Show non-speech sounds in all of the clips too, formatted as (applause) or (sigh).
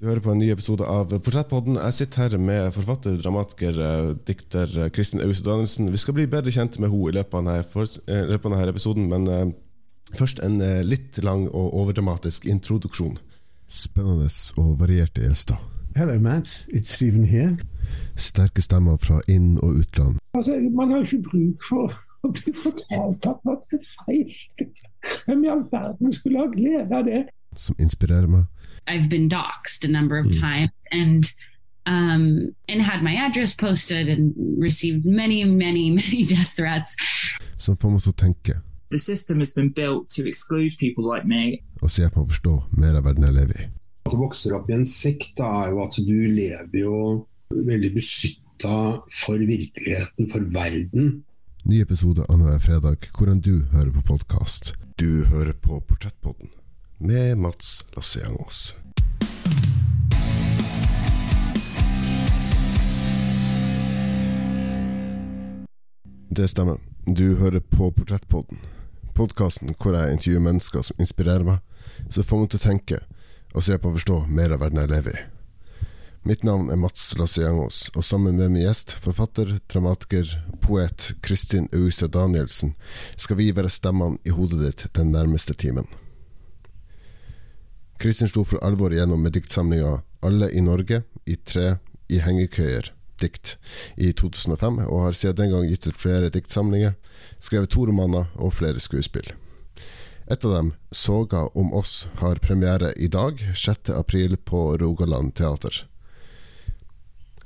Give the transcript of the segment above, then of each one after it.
Du hører på en ny episode av Portrettpodden. Jeg sitter her med forfatter, dramatiker, eh, dikter eh, Kristin Ause Danielsen. Vi skal bli bedre kjent med henne i løpet av denne, for, eh, løpet av denne episoden, men uh, først en uh, litt lang og overdramatisk introduksjon. Spennende og varierte gjester. Hello, Matt. It's Steven here. Sterke stemmer fra inn- og utland. Altså, man har ikke bruk for å bli fortalt at man er feil. Hvem i all verden skulle ha glede av det? Som inspirerer meg. I've been doxxed a number of mm. times and um, and had my address posted and received many, many, (laughs) many death threats. Som får meg til å tenke. The system has been built to exclude people like me. Og se på å forstå mer av verden jeg lever i. At du vokser opp i en sekt, da, er jo at du lever jo veldig beskytta for virkeligheten, for verden. Ny episode annenhver fredag, hvordan du hører på podkast. Du hører på Portrettpodden med Mats Lasse-Jangås. Det stemmer. Du hører på Portrettpodden. Podkasten hvor jeg intervjuer mennesker som inspirerer meg, som får meg til å tenke og se på å forstå mer av verden jeg lever i. Mitt navn er Mats Lasse-Jangås, og sammen med min gjest, forfatter, dramatiker, poet Kristin Ause Danielsen, skal vi være stemmene i hodet ditt den nærmeste timen. Kristin sto for alvor igjennom med diktsamlinga Alle i Norge i tre i hengekøyer dikt i 2005, og har siden den gang gitt ut flere diktsamlinger, skrevet to romaner og flere skuespill. Et av dem, Soga om oss, har premiere i dag, 6. april, på Rogaland teater.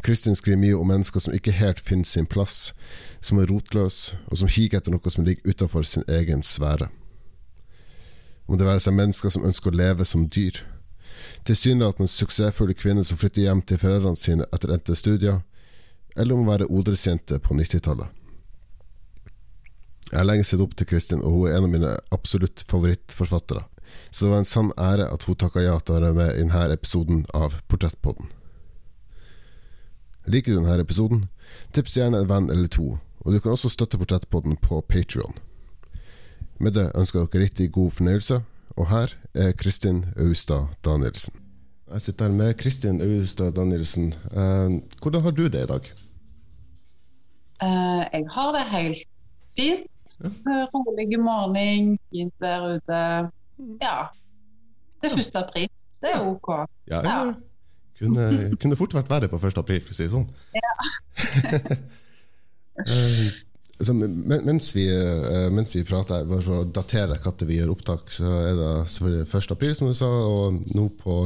Kristin skriver mye om mennesker som ikke helt finner sin plass, som er rotløse, og som higer etter noe som ligger utenfor sin egen sfære om det være seg mennesker som ønsker å leve som dyr. Tilsynelatende suksessfulle kvinner som flytter hjem til foreldrene sine etter endte studier, eller om å være odelsjente på 90-tallet. Jeg har lenge sett opp til Kristin, og hun er en av mine absolutt favorittforfattere, så det var en sann ære at hun takka ja til å være med i denne episoden av Portrettpodden. Liker du denne episoden? Tips gjerne en venn eller to, og du kan også støtte Portrettpodden på Patrion. Med det ønsker jeg dere riktig god fornøyelse, og her er Kristin Austad Danielsen. Jeg sitter her med Kristin Austad Danielsen. Eh, hvordan har du det i dag? Uh, jeg har det helt fint. Ja. Eh, rolig morgen, fint vær ute. Ja. Det er 1. april. Det er OK. Ja, ja. Kunne, kunne fort vært verre på 1. april, for å si det sånn. Ja. (laughs) altså, mens, vi, uh, mens, vi, prater her, bare for å datere når vi gjør opptak, så er det selvfølgelig 1. april, som du sa, og nå på,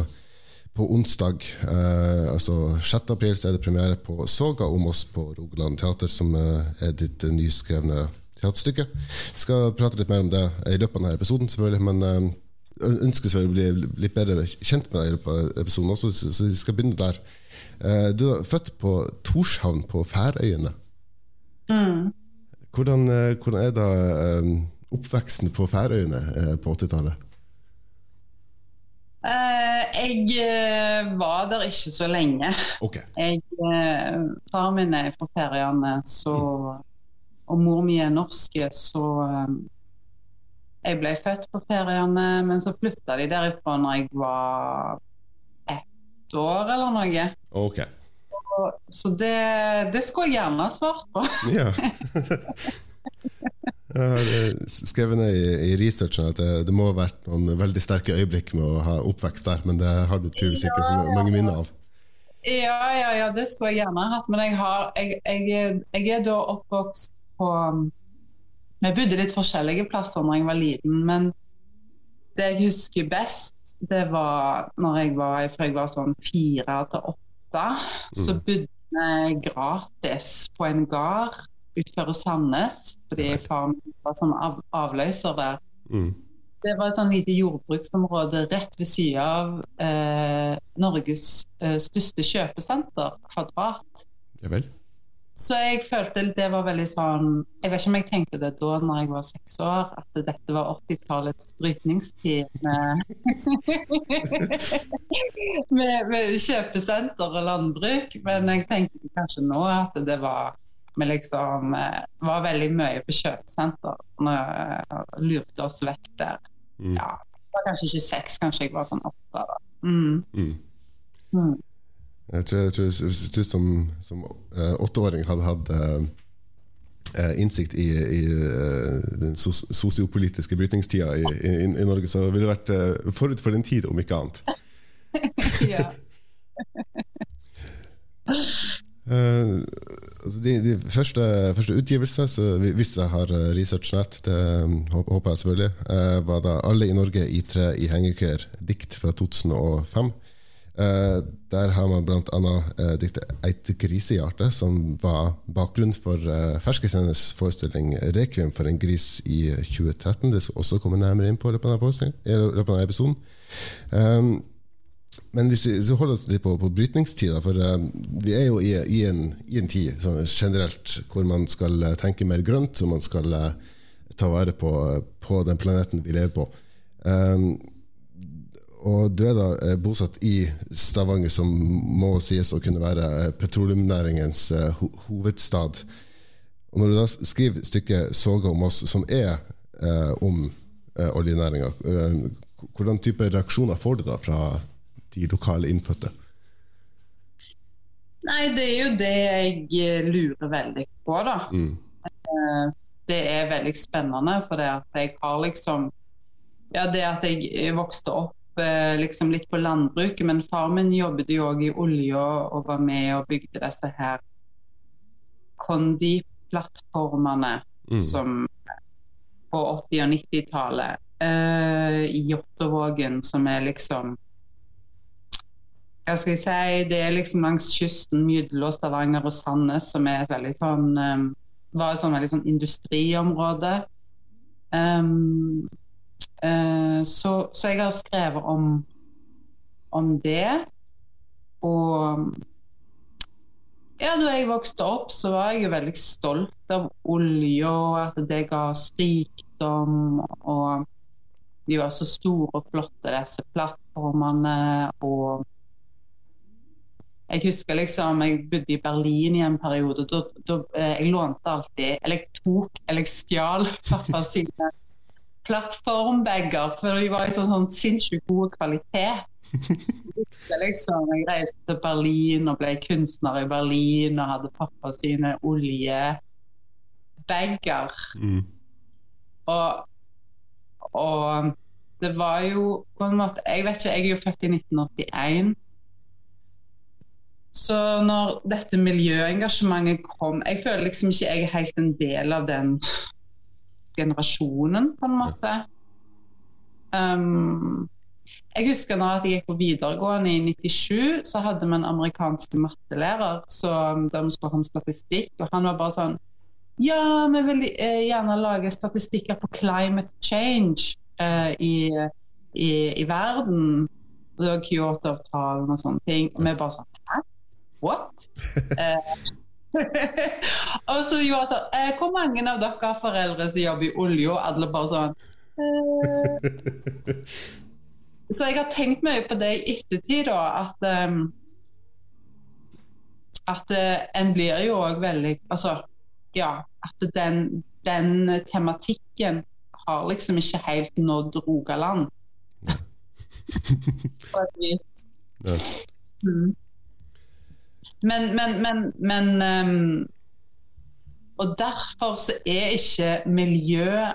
på onsdag, eh, altså 6. april, så er det premiere på Soga om oss på Rogaland teater, som uh, er ditt nyskrevne teaterstykke. Vi skal prate litt mer om det i løpet av denne episoden, selvfølgelig, men ønsker selvfølgelig å bli litt bedre kjent med deg i løpet av episoden også, så vi skal begynne der. Du er født på Torshavn på Færøyene. Mm. Hvordan, eh, hvordan er da eh, oppveksten på Færøyene eh, på 80-tallet? jeg var der ikke så lenge. Okay. Jeg, far min er fra Færøyene, og mor mi er norske, så jeg ble født på Færøyene, men så flytta de derifra når jeg var ett år eller noe. Okay så det, det, skulle jeg gjerne ha svart på. (laughs) ja. Jeg har skrevet ned i, i researchen at det, det, må ha vært noen veldig sterke øyeblikk med å ha oppvekst der, men det har du tydeligvis ikke så mange minner av. Ja, ja, ja, det skulle jeg gjerne ha hatt, men jeg, har, jeg, jeg, jeg er da oppvokst på Vi bodde litt forskjellige plasser når jeg var liten, men det jeg husker best, det var når jeg var, jeg var sånn fire til åtte så mm. bodde vi gratis på en gard utenfor Sandnes, fordi far var som av, avløser der. Mm. Det var et sånn lite jordbruksområde rett ved siden av eh, Norges eh, største kjøpesenter, Kvadrat. Ja vel. Så jeg følte det var veldig sånn Jeg vet ikke om jeg tenkte det da når jeg var seks år, at dette var 80-tallets brytningstid med, (laughs) med, med, kjøpesenter og landbruk. Men jeg tenkte kanskje nå at det var vi liksom eh, var veldig mye på kjøpesenter. Vi lurte oss vekk der. Mm. Ja, det var kanskje ikke seks, kanskje jeg var sånn åtte. da. Mm. Mm. Jeg tror, jeg tror hvis du som, som eh, åtteåring hadde hatt eh, eh, innsikt i, i eh, den sos sosiopolitiske brytningstida i, i, i Norge, så ville det vært forut for din tid, om ikke annet. (laughs) ja. (laughs) Eh, altså de, de første, første utgivelsene, så hvis jeg har eh, research rett, det håper jeg selvfølgelig, uh, var da 'Alle i Norge i tre i hengekøyer', dikt fra 2005. Eh, der har man blant annet eh, diktet 'Eit grisehjarte', som var bakgrunn for eh, Ferskesenders forestilling 'Rekviem for en gris' i 2013. Det skal også komme nærmere inn på løpet av denne episoden. Um, men hvis vi holder oss litt på, på brytningstida, for eh, vi er jo i, i, en, i en tid sånn generelt hvor man skal tenke mer grønt, og man skal ta vare på, på den planeten vi lever på. Um, og du er da eh, bosatt i Stavanger, som må sies å kunne være eh, petroleumsnæringens eh, ho hovedstad. Og når du da skriver stykket 'Soga om oss', som er eh, om eh, oljenæringa, hvordan type reaksjoner får du da fra de lokale innfødte? Nei, det er jo det jeg lurer veldig på, da. Mm. Det er veldig spennende, for det at jeg har liksom Ja, det at jeg vokste opp liksom litt på landbruket, men far min jobbet jo òg i olja og var med og bygde disse her Kondi-plattformene Mm. som på 80- og 90-tallet uh, i Jåttåvågen, som er liksom hva skal jeg si, Det er liksom langs kysten mellom Stavanger og Sandnes, som er et veldig sånn um, var et sånn veldig sånn industriområde. Um, eh, så, så jeg har skrevet om, om det. Og ja, da jeg vokste opp, så var jeg jo veldig stolt av olja, og at det ga oss rikdom. Og de var så store og flotte, disse plattformene. og jeg husker liksom, jeg bodde i Berlin i en periode. Da, da, eh, jeg lånte alltid Eller jeg tok eller jeg stjal pappa sine plattformbager, for de var i sånn, sånn sinnssykt god kvalitet. (laughs) Liksom, jeg reiste til Berlin og ble kunstner i Berlin og hadde pappa sine oljebager. Mm. Og, og det var jo på en måte Jeg vet ikke, jeg er jo født i 1981. Så når dette miljøengasjementet kom Jeg føler liksom ikke jeg er helt en del av den generasjonen, på en måte. Um, jeg husker når jeg gikk på videregående i 97, så hadde vi en amerikansk mattelærer som, der vi skulle om statistikk, og han var bare sånn Ja, vi vil eh, gjerne lage statistikker på climate change eh, i, i, i verden. Og det var Kyoto-avtalen og sånne ting. Og vi bare sånn Hæ? What? (laughs) eh, (laughs) og så de var sånn eh, Hvor mange av dere har foreldre som jobber i olje? Og alle bare sånn eh. (laughs) Så jeg har tenkt mye på det i ettertid, da. At um, at eh, en blir jo òg veldig Altså, ja. At den, den tematikken har liksom ikke helt nådd Rogaland. (laughs) På et vis. Ja. Mm. Men, men, men, men um, Og derfor så er ikke miljø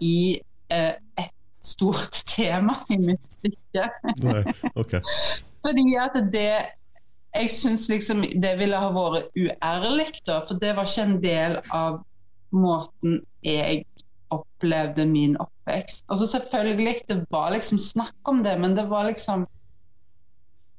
i uh, et stort (laughs) tema i mitt stykke. Nei, ok. (laughs) Fordi at det Jeg syns liksom det ville ha vært uærlig, da. For det var ikke en del av måten jeg opplevde min oppvekst. Altså Selvfølgelig, det var liksom snakk om det, men det var liksom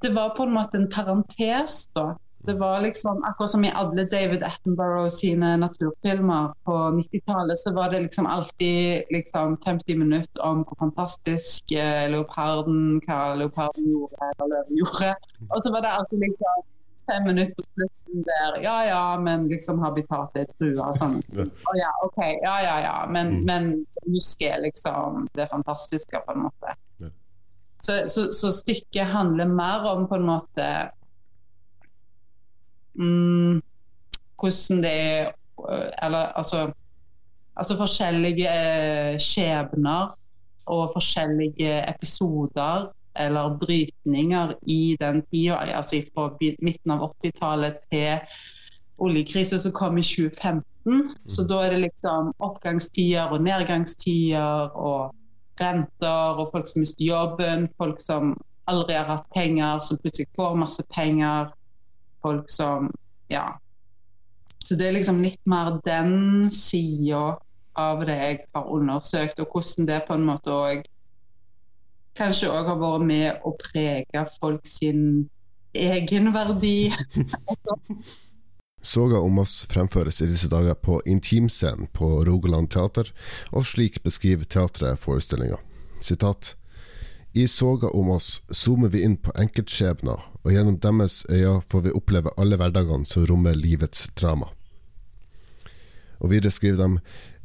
Det var på en måte en parentes, da. Det var liksom, Akkurat som i alle David Attenborough sine naturfilmer på 90-tallet, så var det liksom alltid liksom 50 minutter om hvor fantastisk eh, leoparden, hva leoparden gjorde, eller løven gjorde. Og så var det alltid liksom fem minutter på slutten der Ja ja, men liksom habitatet er trua og sånn. Å ja, OK. Ja ja ja. Men, Mm. men husker liksom det fantastiske, på en måte. Så, så, så stykket handler mer om på en måte mm, hvordan det er øh, Eller altså Altså forskjellige eh, skjebner og forskjellige episoder eller brytninger i den tida, altså fra midten av 80-tallet til oljekrisen som kom i 2015. Så da er det liksom oppgangstider og nedgangstider og renter og folk som mister jobben, folk som aldri har hatt penger, som plutselig får masse penger, folk som Ja. Så det er liksom litt mer den sida av det jeg har undersøkt, og hvordan det på en måte òg kanskje òg har vært med å prege folk sin egenverdi. (laughs) Soga om oss fremføres i disse dager på Intimscenen på Rogaland teater, og slik beskriver teatret forestillinga. Sitat I Soga om oss zoomer vi inn på enkeltskjebner, og gjennom deres øyne får vi oppleve alle hverdagene som rommer livets drama. Og videre skriver de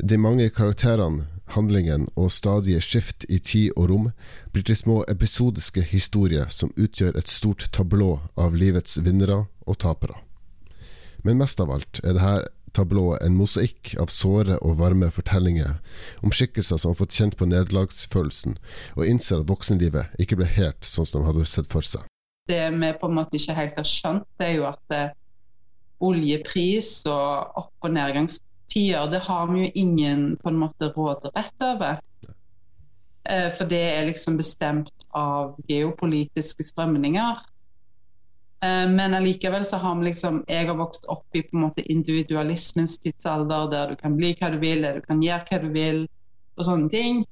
de mange karakterene, handlingen og stadige skift i tid og rom blir til små episodiske historier som utgjør et stort tablå av livets vinnere og tapere. Men mest av alt er dette tablået en mosaikk av såre og varme fortellinger om skikkelser som har fått kjent på nederlagsfølelsen, og innser at voksenlivet ikke ble helt sånn som de hadde sett for seg. Det vi på en måte ikke helt har skjønt, det er jo at eh, oljepris og opp- og nedgangstider, det har vi jo ingen på en måte råderett over. Eh, for det er liksom bestemt av geopolitiske strømninger. Eh, Men allikevel så har vi liksom Jeg har vokst opp i på en måte individualismens tidsalder, der du kan bli hva du vil, der du kan gjøre hva du vil, og sånne ting.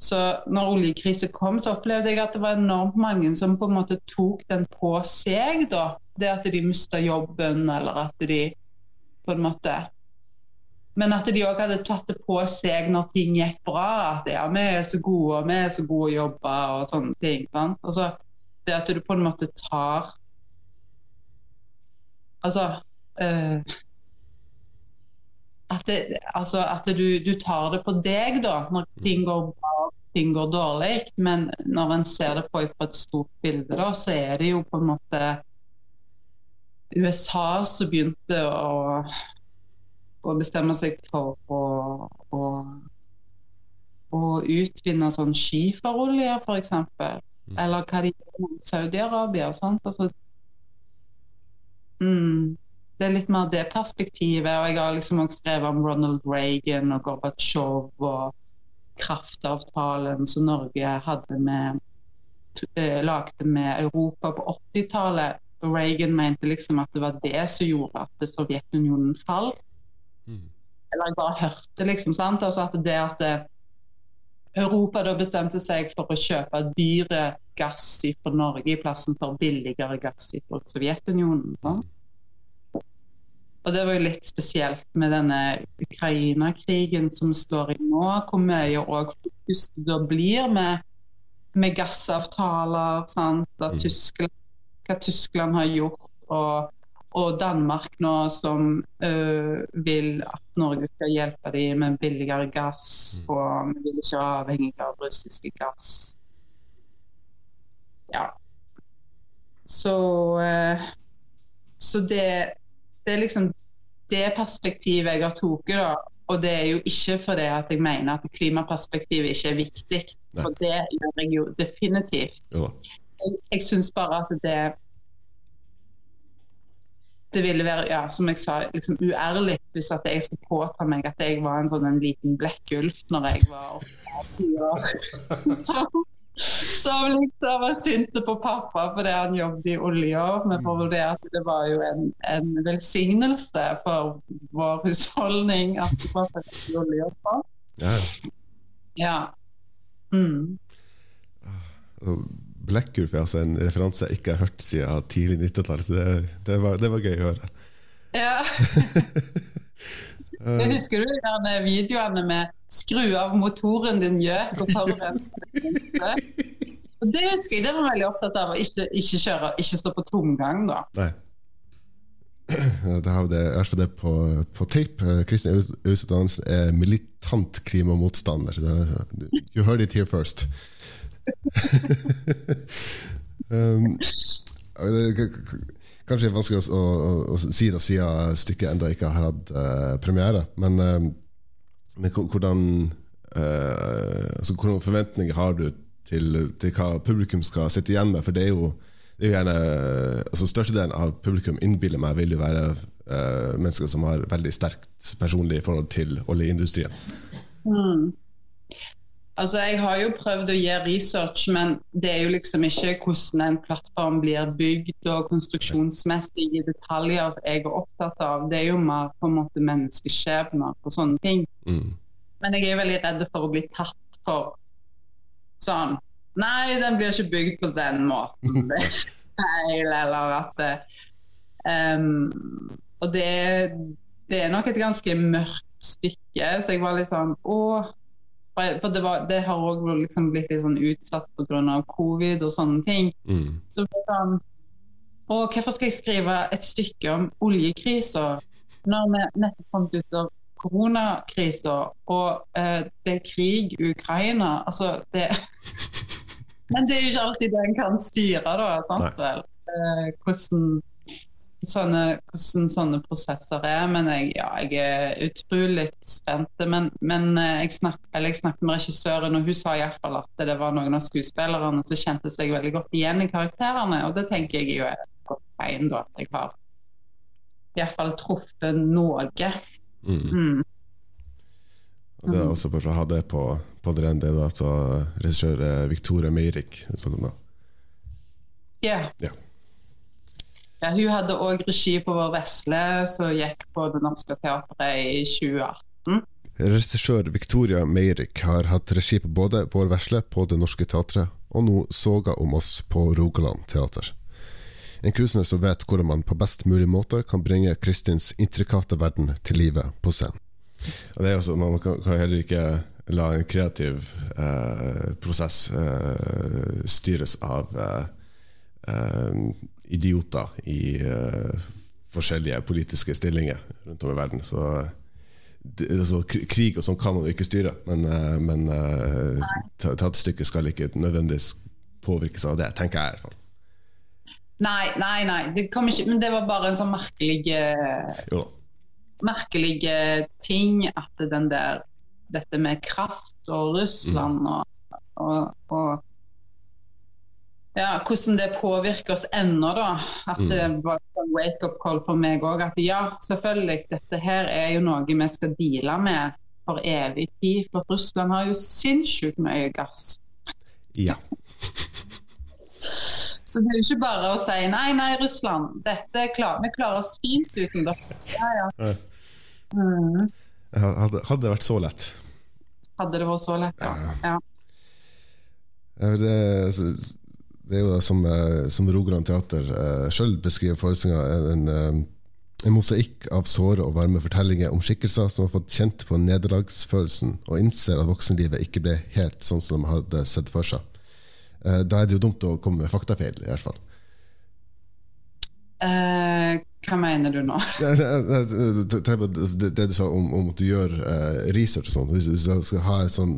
Så når oljekrise kom, så opplevde jeg at det var enormt mange som på en måte tok den på seg, da. Det at de mista jobben, eller at de på en måte Men at de òg hadde tatt det på seg når ting gikk bra. At ja, vi er så gode, vi er så gode å jobbe, og sånne ting. Sant? Altså, det at du på en måte tar Altså eh, at, det, altså at du, du tar det på deg da, når ting går bra ting går dårlig. Men når en ser det på fra et stort bilde, da, så er det jo på en måte USA som begynte å, å bestemme seg for å, å, å utvinne sånn skiferolje, f.eks. Eller hva de gjør i Saudi-Arabia. sant? Altså, mm, det er litt mer det perspektivet. Og jeg har liksom også skrevet om Ronald Reagan og Gorbatsjov og kraftavtalen som Norge hadde med eh, lagde med Europa på 80-tallet. Reagan mente liksom at det var det som gjorde at Sovjetunionen falt. Eller jeg bare hørte liksom, sant? Altså at det at det, Europa da bestemte seg for å kjøpe dyre gass fra Norge i plassen for billigere gass fra Sovjetunionen. Sant? Og det var jo litt spesielt med denne Ukraina-krigen som står i nå, hvor mye òg fokus det da blir med, med gassavtaler. Sant? At Tyskland, hva Tyskland har gjort, og, og Danmark nå som øh, vil at Norge skal hjelpe dem med billigere gass, og vi vil ikke være avhengig av russisk gass. Ja. Så, øh, så det det er liksom det perspektivet jeg har tatt. Og det er jo ikke fordi at jeg mener at klimaperspektivet ikke er viktig, Nei. for det gjør jeg jo definitivt. Jo. Jeg, jeg syns bare at det det ville være, ja, som jeg sa, liksom uærlig hvis at jeg skulle påta meg at jeg var en sånn en liten blekkulf når jeg var åtte år. (laughs) Som, som liksom var sinte på pappa fordi han jobbet i olja. Men for det at det var jo en, en velsignelse for vår husholdning at pappa jobbet i olje. Ja. Ja. Mm. Og Blekkulf er altså en referanse jeg ikke har hørt siden tidlig 90-tall, så det, det, var, det var gøy å høre. ja. (laughs) Jeg husker du de videoene med 'skru av motoren din, gjøk'? og forurense? Og Det husker jeg, det var veldig opptatt av å ikke, ikke, kjøre, ikke stå på tomgang. da. Nei. Det har vi det, jeg det på, på tape. Eh, Kristin Aus- Auseth Hansen er militant klimamotstander. You heard it here first. (laughs) um, det er kanskje vanskelig å, å, å si det siden stykket ennå ikke har hatt uh, premiere, men, eh, men hvordan, uh, altså, hvordan forventninger har du til, til hva publikum skal sitte igjen med. For det er jo, det er jo gjerne altså Størstedelen av publikum innbiller meg vil jo være uh, mennesker som har veldig sterkt personlig forhold til oljeindustrien. Mm. Altså, Jeg har jo prøvd å gjøre research, men det er jo liksom ikke hvordan en plattform blir bygd og konstruksjonsmessige detaljer jeg er opptatt av. Det er jo mer på en måte menneskeskjebner og sånne ting. Mm. Men jeg er veldig redd for å bli tatt for sånn Nei, den blir ikke bygd på den måten. Det er (laughs) feil, eller at um, Og det, det er nok et ganske mørkt stykke, så jeg var litt sånn Å, for det, var, det har òg liksom blitt litt sånn utsatt pga. covid og sånne ting. Mm. Så sånn, og hvorfor skal jeg skrive et stykke om oljekrisa når vi nettopp kom ut av koronakrisa og eh, det er krig i Ukraina? Altså, det (laughs) Men det er jo ikke alltid det en kan styre, da. Sant, vel? Eh, hvordan sånne, hvordan sånne prosesser er. Men jeg, ja, jeg er utrolig spent. Men, men eh, jeg, snak, jeg, snakket med regissøren, og hun sa iallfall at det var noen av skuespillerne som kjente seg veldig godt igjen i karakterene. Og det tenker jeg jo er et godt tegn, da. At jeg har iallfall truffet noe. Mm. Mm. Og det er også bare for å ha det på, på det rene, det er altså regissør eh, Victoria Meirik. Sånn da. Yeah. Ja. Ja, hun hadde òg regi på Vår Vesle, som gikk på Det Norske Teatret i 2018. Regissør Victoria Meirik har hatt regi på både Vår Vesle på Det Norske Teatret og nå Soga om oss på Rogaland Teater. En kunstner som vet hvordan man på best mulig måte kan bringe Kristins intrikate verden til livet på scenen. Det er også, Man kan, kan heller ikke la en kreativ eh, prosess eh, styres av eh, eh, idioter i uh, forskjellige politiske stillinger rundt om i verden. Så det, altså, krig og sånn kan man ikke styre, men, uh, men uh, teaterstykket skal ikke nødvendigvis påvirkes av det, tenker jeg i hvert fall. Nei, nei, nei. Det kom ikke, men det var bare en sånn merkelig eh, Jo Merkelig ting at den der dette med kraft og Russland og, og, og ja, hvordan det påvirker oss ennå, da. At det var en wake-up call for meg òg. At ja, selvfølgelig, dette her er jo noe vi skal deale med for evig tid. For Russland har jo sinnssykt mye gass. Ja. Så det er jo ikke bare å si nei, nei, Russland, dette klar, vi klarer oss fint uten dere. Ja, ja. Ja. Mm. Hadde, hadde det vært så lett. Hadde det vært så lett, ja. ja. Ja, Det, det er jo det som, eh, som Rogaland Teater eh, sjøl beskriver forestillinga, en, en, eh, en mosaikk av såre og varme fortellinger om skikkelser som har fått kjent på nederlagsfølelsen og innser at voksenlivet ikke ble helt sånn som de hadde sett for seg. Eh, Da er det jo dumt å komme med faktafeil, i hvert fall. Eh, hva mener du nå? (laughs) Det, det, det, det, det du sa om, om at du gjør uh, research og sånn. Hvis du skal ha sånn,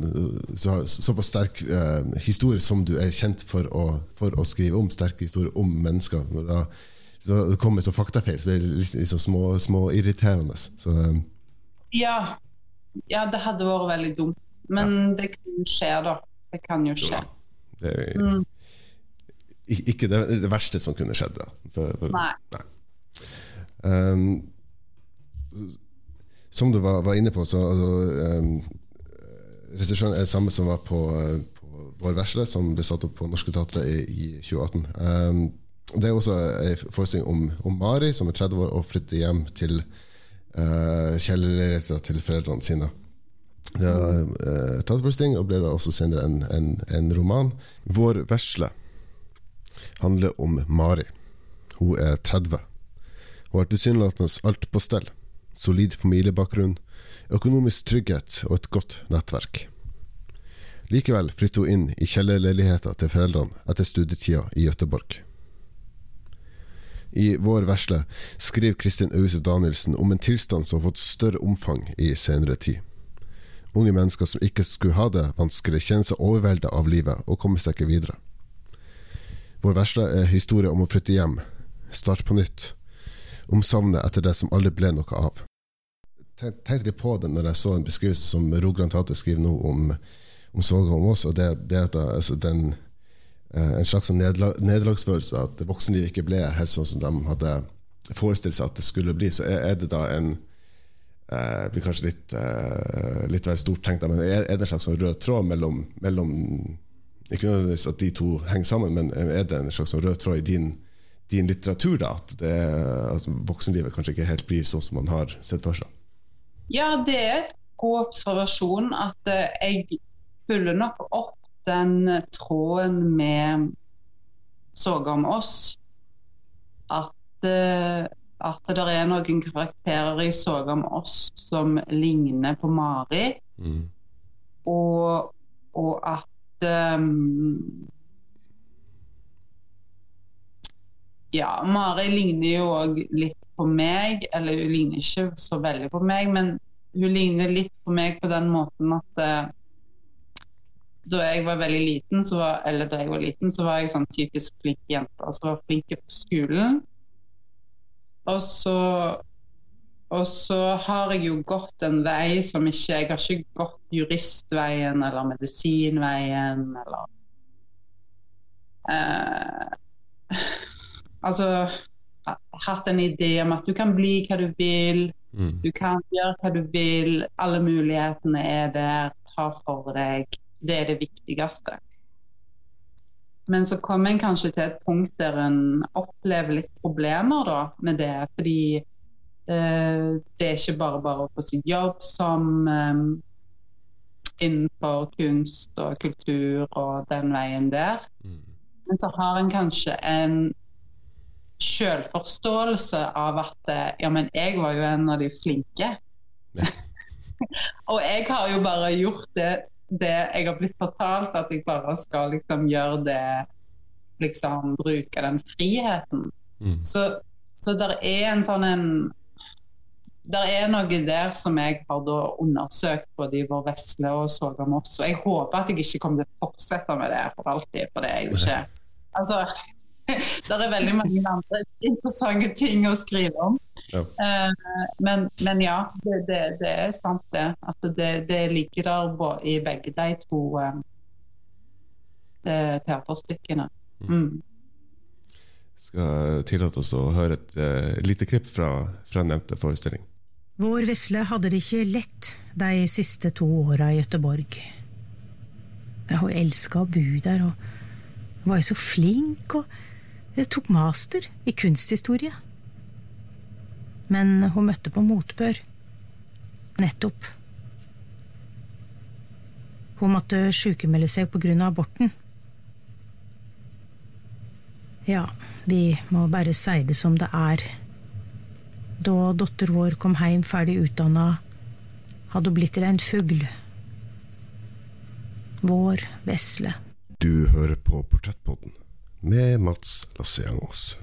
så såpass sterk uh, historie som du er kjent for å, for å skrive om, sterke historier om mennesker da, så det kommer så faktafeil, så blir det litt sånn små, små irriterende. Så, um. Ja. ja, det hadde vært veldig dumt. Men det kan jo skje, da. Det kan jo skje. det er Mm. ikke det, det verste som kunne skjedd. Da. For, for, Nei. Um, som du var, var inne på, så altså, um, Regissøren er samme som var på, på Vår vesle, som ble satt opp på Norske Teatre i, i 2018. Um, det er også en forestilling om, om Mari, som er 30 år og flytter hjem til uh, kjellerleiligheten til foreldrene sine. Det er uh, teaterforestilling, og ble da også senere en, en, en roman. Vår vesle handler om Mari. Hun er 30 og har tilsynelatende alt på stell. Solid familiebakgrunn, økonomisk trygghet og et godt nettverk. Likevel flytter hun inn i kjellerleiligheten til foreldrene etter studietida i Gøteborg. I Vår vesle skriver Kristin Ause Danielsen om en tilstand som har fått større omfang i senere tid. Unge mennesker som ikke skulle ha det vanskelig, kjenner seg overveldet av livet og kommer seg ikke videre. Vår vesle er historie om å flytte hjem, starte på nytt, om savnet etter det som aldri ble noe av. Jeg tenkte litt på det når jeg så en beskrivelse som Rogaland Teater skriver nå om, om Soga om oss, og det, det at altså, den, eh, en slags sånn nederlagsfølelse, at voksenlivet ikke ble helt sånn som de hadde forestilt seg at det skulle bli, så er, det da en det blir kanskje litt, eh, litt vel stort tenkt, men er det en slags sånn rød tråd mellom, mellom Ikke nødvendigvis at de to henger sammen, men er det en slags sånn rød tråd i din, din litteratur? da, At det, altså, voksenlivet kanskje ikke helt blir sånn som man har sett for seg? Ja, det er et god observasjon at eh, jeg følger nok opp den eh, tråden med Såga om oss. At, eh, at det er noen karakterer i Såga om oss som ligner på Mari. Mm. Og, og at ehm, Ja, Mari ligner jo òg litt på meg. Eller hun ligner ikke så veldig på meg, men hun ligner litt på meg på den måten at uh, da jeg var veldig liten, var, eller da jeg var liten, så var jeg sånn typisk flink jente. Altså var flink på skolen. Og så og så har jeg jo gått en vei som ikke Jeg har ikke gått juristveien eller medisinveien eller eh, Altså ha- hatt en idé om at du kan bli hva du vil, Mm. du kan gjøre hva du vil, alle mulighetene er der, ta for deg. Det er det viktigste. Men så kommer en kanskje til et punkt der en opplever litt problemer da, med det. Fordi eh, det er ikke bare bare å få sin jobb som eh, innenfor kunst og kultur og den veien der. Mm. Men så har en kanskje en selvforståelse av at eh, ja, men jeg var jo en av de flinke. Ja. (laughs) og jeg har jo bare gjort det, det jeg har blitt fortalt, at jeg bare skal liksom gjøre det liksom bruke den friheten. Mm. Så, så der er en sånn en der er noe der som jeg har da undersøkt både i Vår Vesle og Soga Moss. Og jeg håper at jeg ikke kommer til å fortsette med det for alltid. For det er jo ikke (laughs) Altså, (laughs) det er veldig mange andre interessante ting å skrive om. Ja. Eh, men, men ja, det, det, det er sant det. At det, det ligger der i begge de to eh, teaterstykkene. Mm. Skal tillate oss å høre et uh, lite klipp fra, fra nevnte forestilling. Vår Vesle hadde det ikke lett de siste to åra i Gøteborg. Hun elska å bo der, og hun var jo så flink, og jeg tok master i kunsthistorie. Men hun møtte på motbør. Nettopp. Hun måtte sjukemelde seg av aborten. Ja, vi må bare si det som det er. Da datter vår kom hjem ferdig utdanna, hadde hun blitt rein fugl. Vår vesle. Du hører på Portrettpodden med Mats Lasse-Jangås.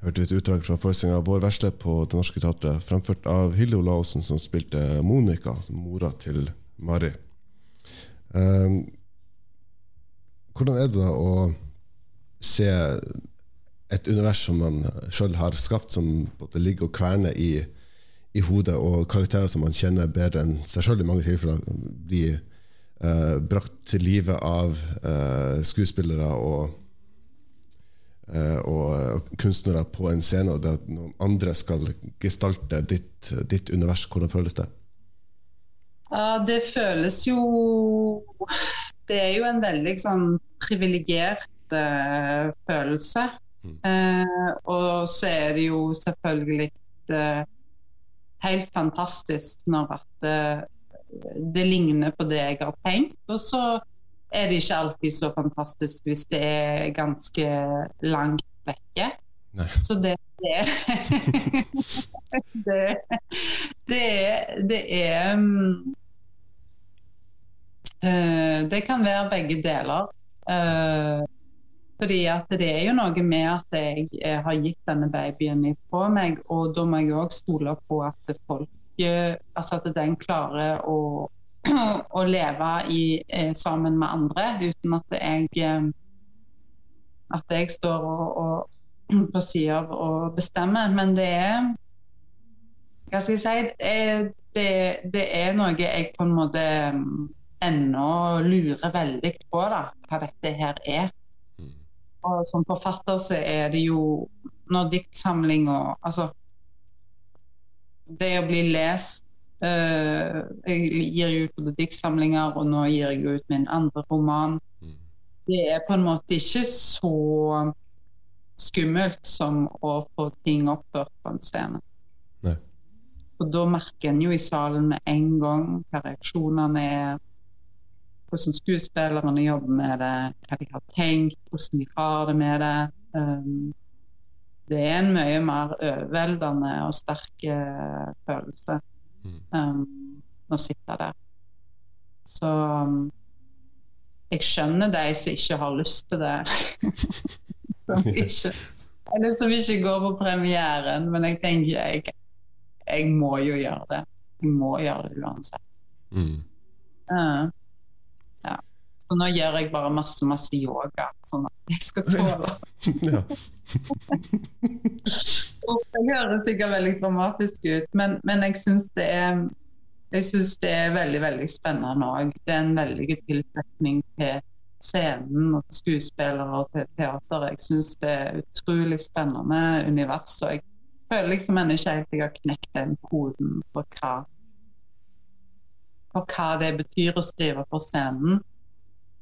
Hørte et utdrag fra forestillinga Vår verste på Det Norske Teatret, fremført av Hilde Olavsen, som spilte Monica, mora til Mari. Um, hvordan er det da å se et univers som man sjøl har skapt, som både ligger og kverner i, i hodet, og karakterer som man kjenner bedre enn seg sjøl i mange tilfeller, blir eh, brakt til live av eh, skuespillere og, eh, og kunstnere på en scene, og det at noen andre skal gestalte ditt, ditt univers. Hvordan føles det? Ja, det føles jo Det er jo en veldig sånn privilegert uh, følelse. Eh, og så er det jo selvfølgelig eh, helt fantastisk når at eh, det ligner på det jeg har tenkt. Og så er det ikke alltid så fantastisk hvis det er ganske langt vekke. Nei. Så det, det (laughs) det, det det er mm, eh, Det kan være begge deler. Fordi at det er jo noe med at jeg eh, har gitt denne babyen ifra meg, og da må jeg òg stole på at folk eh, Altså at den klarer å, (clears throat) å leve i, eh, sammen med andre uten at jeg At jeg står og, og, på sida av bestemmer. bestemme. Men det er Hva skal jeg si? Det det, det er noe jeg på en måte mm, ennå lurer veldig på, da, hva dette her er. Og som forfatter så er det jo når diktsamling og Altså det å bli lest uh, Jeg gir jo ut både diktsamlinger, og nå gir jeg ut min andre roman. Det er på en måte ikke så skummelt som å få ting oppført på en scene. Nei. Og da merker en jo i salen med en gang hva reaksjonene er, hvordan skuespillerne jobber med det, hva de har tenkt, hvordan de har det med det. Um, det er en mye mer overveldende og sterk eh, følelse um, å sitte der. Så um, jeg skjønner de som ikke har lyst til det. (laughs) som ikke, eller som ikke går på premieren, men jeg tenker jeg, jeg må jo gjøre det. Jeg må gjøre det uansett. Mm. Uh. Så nå gjør jeg bare masse, masse yoga, sånn at jeg skal tåle (laughs) Ja. (laughs) Det høres sikkert veldig dramatisk ut, men, men jeg syns det er jeg synes det er veldig veldig spennende òg. Det er en veldig tiltrekning til scenen og skuespillere og til teater. Jeg syns det er utrolig spennende univers. Og jeg føler liksom ennå ikke helt jeg har knekt den koden for hva, på hva det betyr å skrive på scenen.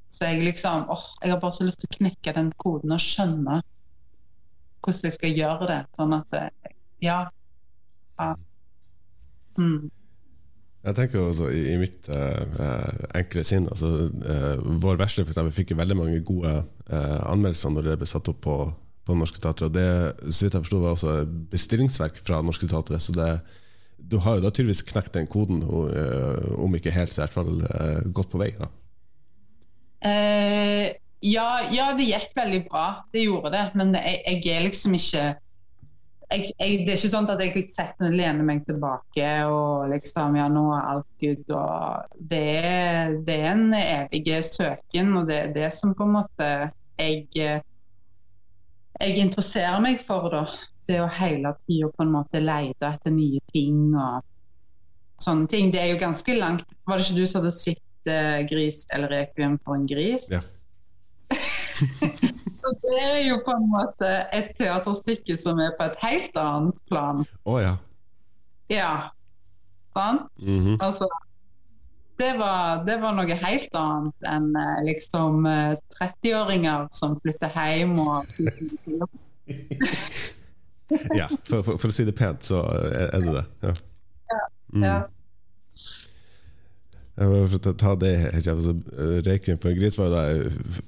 Så jeg liksom åh, jeg har bare så lyst til å knekke den koden og skjønne hvordan jeg skal gjøre det. Sånn at det, Ja. ja. Mm. Jeg tenker også i, i mitt eh, eh, enkle sinn altså, eh, Vår versle for eksempel, fikk veldig mange gode eh, anmeldelser når det ble satt opp på, på Norske Teatre. Og det så vidt jeg forstod, var også bestillingsverk fra Norske Teatre. Så det, du har jo da tydeligvis knekt den koden, og, eh, om ikke helt, så i hvert fall eh, godt på vei. da Eh, ja, ja, det gikk veldig bra. Det gjorde det. Men jeg, jeg er liksom ikke jeg, jeg, Det er ikke sånn at jeg setter lener meg tilbake og liksom Ja, nå er alt good. Og det, er, det er en evig søken, og det er det som på en måte jeg jeg interesserer meg for. da Det å hele tida på en måte lete etter nye ting og sånne ting. Det er jo ganske langt Var det ikke du som hadde sett eh, 'Gris eller rekviem for en gris'? Ja. (laughs) Så det er jo på en måte et teaterstykke som er på et helt annet plan. Å ja. Ja. Sant? Mhm. Altså det var, det var noe helt annet enn eh, liksom eh, 30-åringer som flytter hjem og (laughs) ja. For, for, for å si det pent, så er det det. Ja. Mm. ja. Ja, men For å ta det helt altså, eh, på for en gris var jo da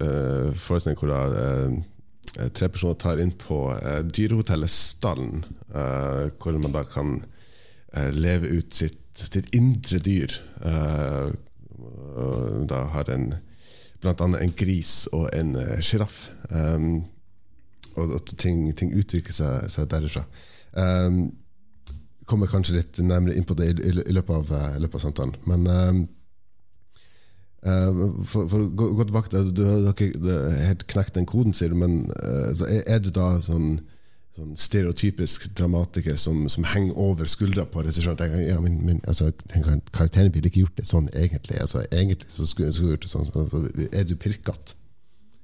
uh, forestilling hvor da uh, tre personer tar inn på uh, dyrehotellet Stallen, uh, hvor man da kan uh, leve ut sitt, sitt indre dyr. Eh, og da har en blant annet en gris og en sjiraff. Um, og at ting, ting utvikler seg, seg derifra. Um, kommer kanskje litt nærmere inn på det i, i, i, løpet, av, eh, løpet av samtalen. Men um, for, for, å gå, tilbake til Du har ikke helt knekt den koden, sier du, men uh, så er, er, du da sånn, sånn stereotypisk dramatiker som, som, henger over skuldra på regissøren? Ja, men, men altså, karakteren ville ikke gjort det sånn, egentlig. Altså, egentlig så skulle, skulle gjort det sånn, så, så, Er du pirkete?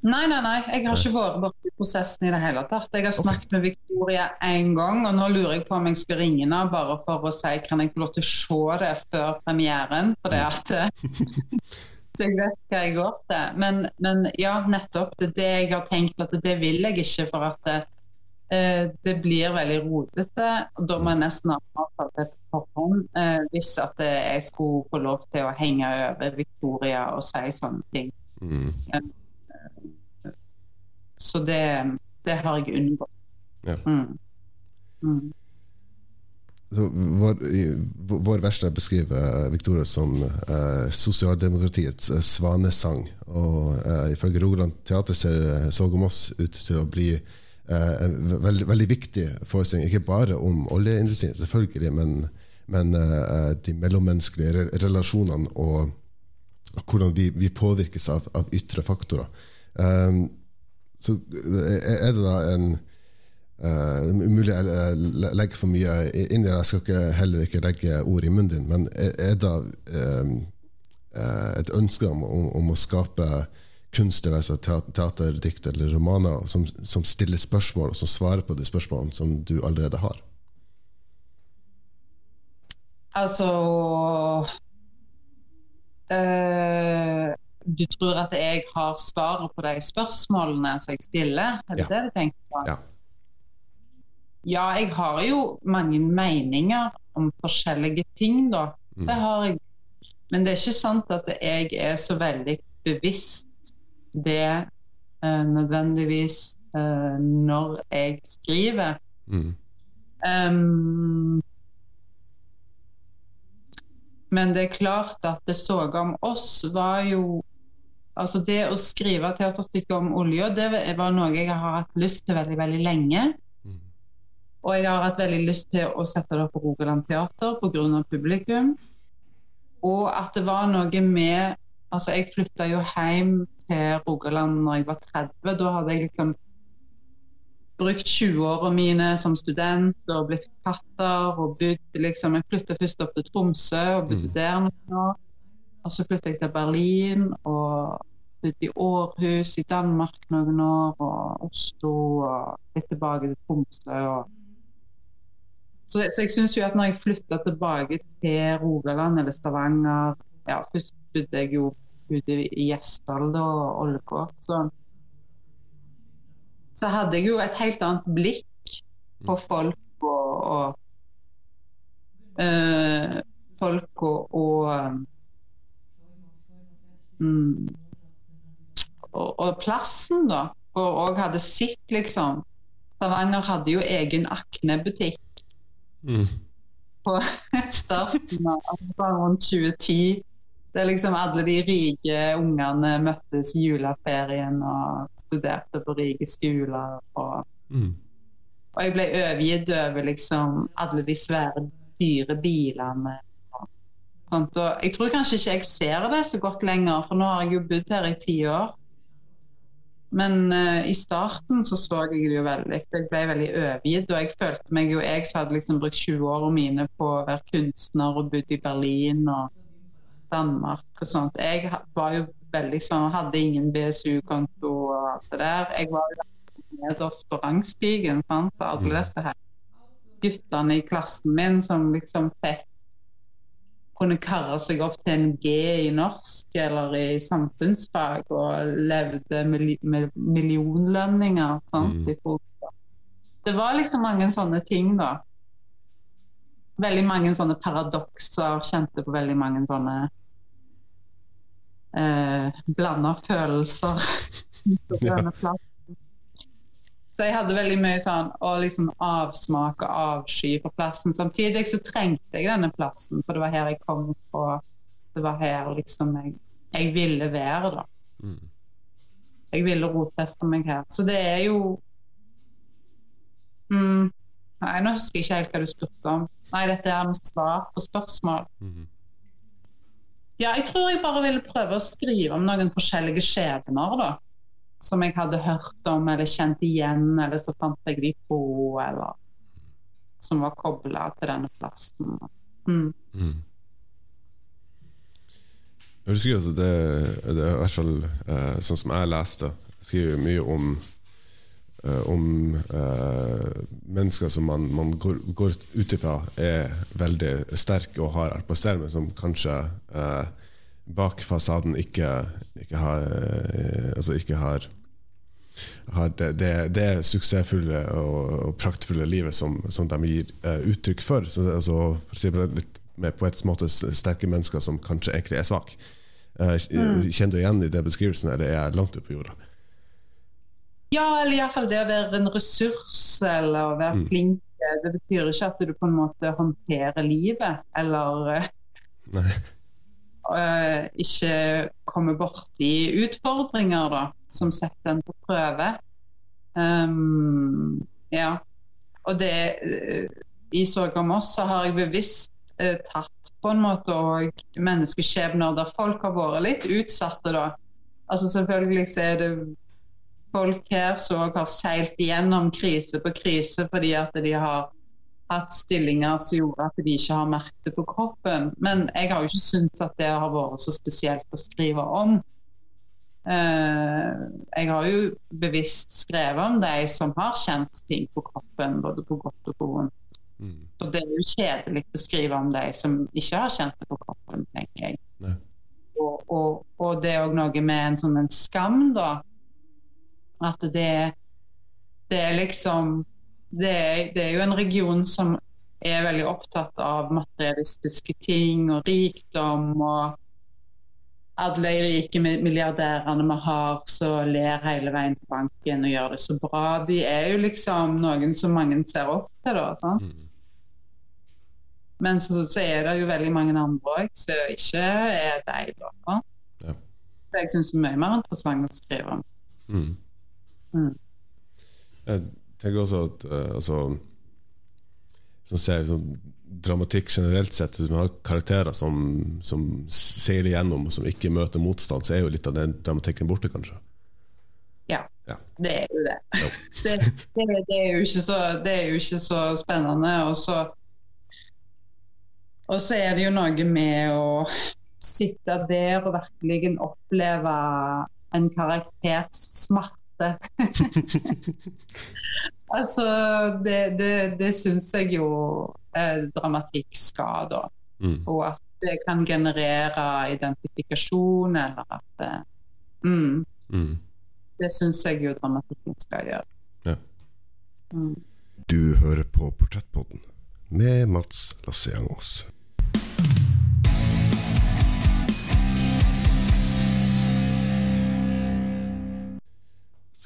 Nei, nei, nei. Jeg har ikke vært borti prosessen i det hele tatt. Jeg har snakket med Victoria én gang, og nå lurer jeg på om jeg skal ringe henne bare for å si kan jeg få lov til å se det før premieren. For det at (laughs) Så jeg vet hva jeg går til. Men, men ja, nettopp. Det er det jeg har tenkt at det vil jeg ikke, for at det, eh, det blir veldig rotete. Da må jeg nesten ha avtalt det på forhånd eh, hvis at jeg skulle få lov til å henge over Victoria og si sånne ting. Mm. Så det, det har jeg unngått. Ja. Mm. Mm. Vår, vår verste beskriver Victoria som eh, sosialdemokratiets eh, svanesang. Og eh, ifølge Rogaland Teater ser Sog om oss ut til å bli eh, en veldig, veldig viktig forestilling. Ikke bare om oljeindustrien, selvfølgelig, men, men eh, de mellommenneskelige relasjonene og hvordan vi, vi påvirkes av, av ytre faktorer. Så er det da en Uh, mulig jeg uh, legger for mye inn i det, jeg skal ikke, heller ikke legge ord i munnen din, men er, det uh, et ønske om, om, å skape kunst, teater, dikt eller romaner, som, som, stiller spørsmål, og som svarer på de spørsmålene som du allerede har? Altså Du tror at jeg har svaret på de spørsmålene som jeg stiller? Er det ja. det du tenker på? Ja. Ja, jeg har jo mange meninger om forskjellige ting, da. Mm. Det har jeg. Men det er ikke sant at jeg er så veldig bevisst det uh, nødvendigvis uh, når jeg skriver. Mm. Um, men det er klart at det så om oss var jo Altså det å skrive teaterstykket om olja, det var noe jeg har hatt lyst til veldig, veldig lenge. Og jeg har hatt veldig lyst til å sette det på Rogaland Teater pga. publikum. Og at det var noe med Altså, jeg flytta jo hjem til Rogaland når jeg var 30. Da hadde jeg liksom brukt 20-åra mine som student og blitt forfatter og bodd liksom Jeg flytta først opp til Tromsø og bodde mm. der noen år. Og så flytta jeg til Berlin og bodde i Århus i Danmark noen år, og Oslo og litt tilbake til Tromsø. og så, så jeg syns jo at når jeg flytta tilbake til Rogaland eller Stavanger ja, Først bodde jeg jo ute i Gjesdal og Ålgård. Så, så hadde jeg jo et helt annet blikk på mm. folk og, og øh, Folk og, og mm, og, og, plassen, da. Og, og hadde sett, liksom Stavanger hadde jo egen Akne-butikk. Mm. På starten av altså rundt 2010. Det er liksom alle de rike ungene møttes i juleferien og studerte på rike skoler. Og, mm. og jeg ble overgitt over liksom alle de svære, dyre bilene. Og sånt. Og jeg tror kanskje ikke jeg ser det så godt lenger, for nå har jeg jo bodd her i ti år. Men uh, i starten så så jeg det jo veldig. Jeg ble veldig overgitt. Og jeg følte meg jo Jeg som hadde liksom brukt 20 årene mine på å være kunstner og bodd i Berlin og Danmark og sånt. Jeg var jo veldig sånn Hadde ingen BSU-konto og alt det der. Jeg var jo nederst på rangstigen. sant? Alle mm. disse her guttene i klassen min som liksom fikk kunne karre seg opp til en G i norsk eller i samfunnsfag og levde med millionlønninger. Mm. Det var liksom mange sånne ting, da. Veldig mange sånne paradokser. Kjente på veldig mange sånne eh, blanda følelser. (laughs) ja. Så jeg hadde veldig mye sånn å liksom avsmake og avsky på plassen. Samtidig så trengte jeg denne plassen, for det var her jeg kom fra. Det var her liksom jeg, jeg ville være, da. Mm. Jeg ville rotfeste meg her. Så det er jo mm, Nei, nå husker jeg ikke helt hva du spurte om. Nei, dette er med svar på spørsmål. Mm. Ja, jeg tror jeg bare ville prøve å skrive om noen forskjellige skjebner, da som jeg hadde hørt om eller kjent igjen, eller så fant jeg de på, eller som var kobla til denne plassen. Mm. Mm. Jeg husker altså det, det er i hvert fall uh, sånn som jeg leste, skriver mye om uh, om uh, mennesker som man, man går, går ut ifra er veldig sterke og har stell, men som kanskje bak fasaden ikke, ikke har, altså ikke har har det, det, det, suksessfulle og, og, praktfulle livet som, som de gir uh, uttrykk for. Så altså, for å si det litt mer på et måte sterke mennesker som kanskje egentlig er svake. Uh, mm. Kjenner du igjen i den beskrivelsen, eller er jeg langt oppe på jorda? Ja, eller iallfall det å være en ressurs eller å være mm. flink. Det betyr ikke at du på en måte håndterer livet, eller uh, ikke kommer borti utfordringer, da som setter en på prøve. Um, ja. Og det I Sorg om oss så har jeg bevisst eh, tatt på en måte og menneskeskjebner der folk har vært litt utsatte, da. Altså Selvfølgelig så er det folk her som har seilt igjennom krise på krise fordi at de har hatt stillinger som gjorde at de ikke har merket det på kroppen. Men jeg har jo ikke syntes at det har vært så spesielt å skrive om. Eh, jeg har jo bevisst skrevet om de som har kjent ting på kroppen, både på godt og på vondt. Mm. Og det er jo kjedelig å skrive om de som ikke har kjent det på kroppen, tenker jeg. Og, og, og det er òg noe med en sånn en skam, da. At det, det er liksom det er, det er jo en region som er veldig opptatt av materialistiske ting og rikdom og alle de rike mi- milliardærene vi har så ler hele veien på banken og gjør det så bra, de er jo liksom noen som mange ser opp til. da? Mm. Men så, så er det jo veldig mange andre òg som ikke er deg. da? Ja. Det jeg syns er mye mer interessant å skrive om. Mm. Mm. Tenker også at uh, altså, Som ser sånn dramatikk generelt sett, hvis man har karakterer som, som seiler gjennom og som ikke møter motstand, så er jo litt av den dramatikken borte, kanskje. Ja, Ja. det er jo det. Ja. (laughs) Det, det, det, er jo så, det er jo ikke så spennende. Og så, og så er det jo noe med å sitte der og virkelig oppleve en karakters smerte. (laughs) altså, det, det, det syns jeg jo eh, dramatikk skal, da. Mm. Og at det kan generere identifikasjon, eller at det, mm, Mm. det syns jeg jo dramatikken skal gjøre. Ja. Mm. Du hører på Portrettpodden med Mats Lasseangås.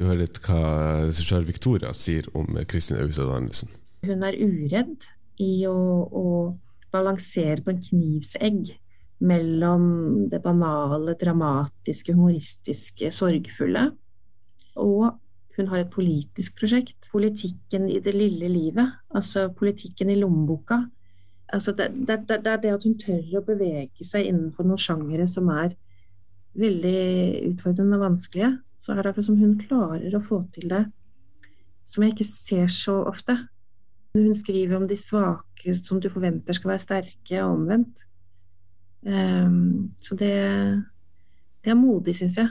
Skal høre litt hva regissør Victoria sier om Kristin Augstad Andersen? Hun er uredd i å, å balansere på en knivsegg mellom det banale, dramatiske, humoristiske, sorgfulle. Og hun har et politisk prosjekt. Politikken i det lille livet. Altså politikken i lommeboka. Altså det, det, det, det er det at hun tør å bevege seg innenfor noen sjangere som er veldig utfordrende og vanskelige. Så er det akkurat som hun klarer å få til det som jeg ikke ser så ofte. Hun skriver om de svake som du forventer skal være sterke, og omvendt. Um, så det, det er modig, syns jeg.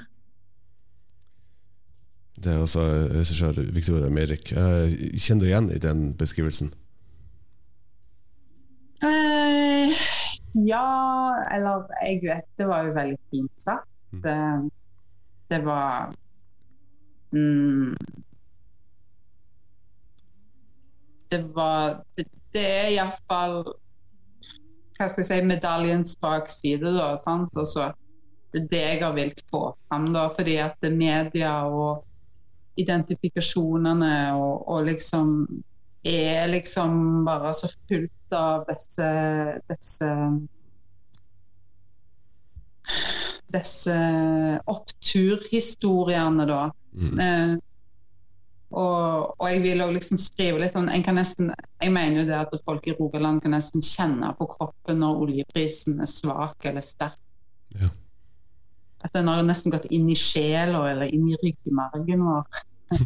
Det er altså regissør Victoria Meirik. Eh, Kjenner du igjen i den beskrivelsen? Uh, ja, eller jeg vet Det var jo veldig fint sagt. Mm. Det, var mm, Det var Det, det er iallfall Hva skal jeg si medaljens bakside, da. sant? Altså, det er det jeg har villet få fram, da. Fordi at det media og identifikasjonene og, og liksom er liksom bare så fullt av disse disse disse oppturhistoriene, da. Mm. Eh, og, og jeg vil også liksom skrive litt om en kan nesten, Jeg mener jo det at folk i Rogaland kan nesten kjenne på kroppen når oljeprisen er svak eller sterk. Ja. At den har nesten gått inn i sjela eller inn i ryggmargen vår. (laughs)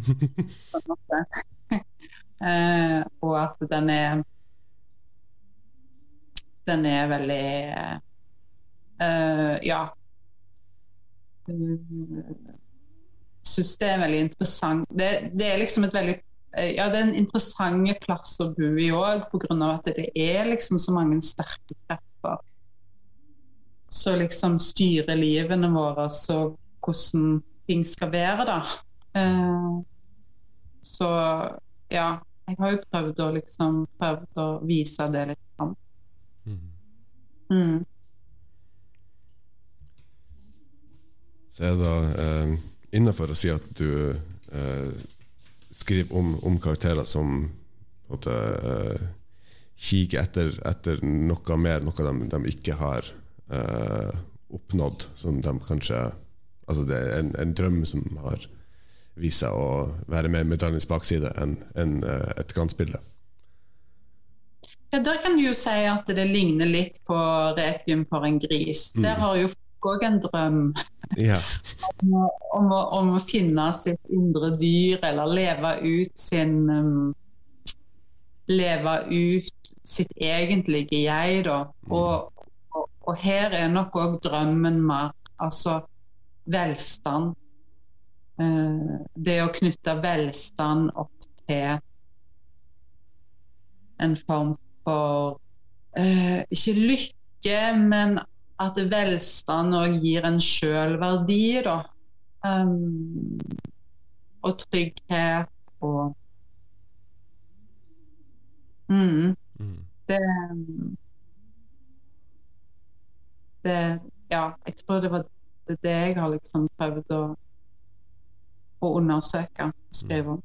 eh, og at den er Den er veldig eh, Ja. Syns det er veldig interessant. Det, det er liksom et veldig eh, ja, det er en interessant plass å bo i òg, pga. at det er liksom så mange sterke krefter som liksom styrer livene våre, og hvordan ting skal være, da. Eh, så ja, jeg har jo prøvd å liksom prøvd å vise det litt fram. Mm. Så er det eh, innafor å si at du eh, skriver om, om karakterer som på en måte, eh, kikker etter, etter noe mer, noe de, de ikke har eh, oppnådd, som de kanskje Altså det er en, en drøm som har vist seg å være mer medaljens bakside enn enn, eh, et glansbilde. Ja, Der kan du jo si at det ligner litt på 'Requiem for en gris'. Mm. Der har jo òg en drøm. Ja. om, å, om, å, om å finne sitt indre dyr, eller leve ut sin um, Leve ut sitt egentlige jeg, da. Og, og, og her er nok òg drømmen mer. Altså velstand. Uh, det å knytte velstand opp til en form for uh, Ikke lykke, men at velstand òg gir en sjølverdi, da. Um, og trygghet og mm, Mm. det, det Ja, jeg tror det var det, det jeg har liksom prøvd å, å undersøke og skrive om.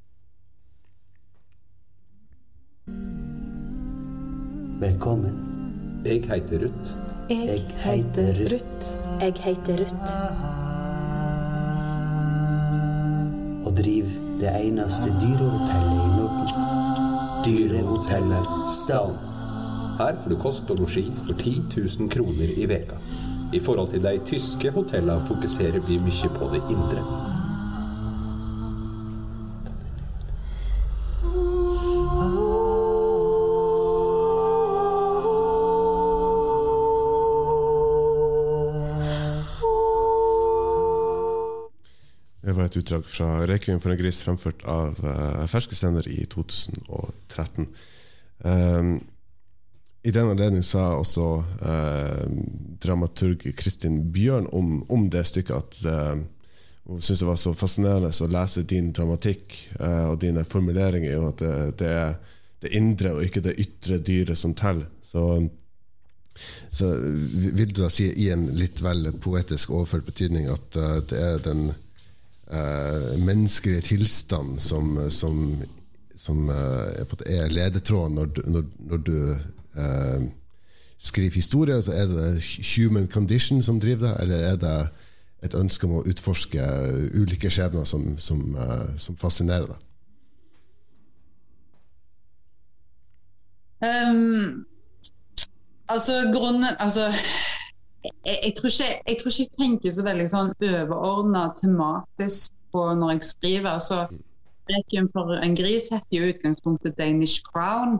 Velkommen. Jeg heter Ruth. Jeg heter Ruth. Jeg heter Ruth. Og driver det eneste dyrehotellet i Norden. Dyrehotellet Stall. Her får du kost og losji for 10 000 kroner i veka. I forhold til de tyske hotellene fokuserer vi mye på det indre. Et utdrag fra 'Rekviem for en gris', fremført av uh, Ferske Sender i 2013. Um, I den anledning sa også uh, dramaturg Kristin Bjørn om, om det stykket at uh, hun syntes det var så fascinerende å lese din dramatikk og dine formuleringer, og at det, det er det indre og ikke det ytre dyret som teller. Så, så vil du da si i en litt vel poetisk overført betydning at det er den uh, menneskelige tilstand som, som, som uh, er, ledetråden når, når, når du uh, skriver historie? Altså er det human condition som driver deg, eller er det et ønske om å utforske ulike skjebner som, som, som fascinerer deg? Um, altså, grunnen Altså, jeg, jeg, tror ikke, jeg tror ikke jeg tenker så veldig sånn overordna tematisk på når jeg skriver. så 'Requiem for en gris' heter jo utgangspunktet 'Danish Crown'.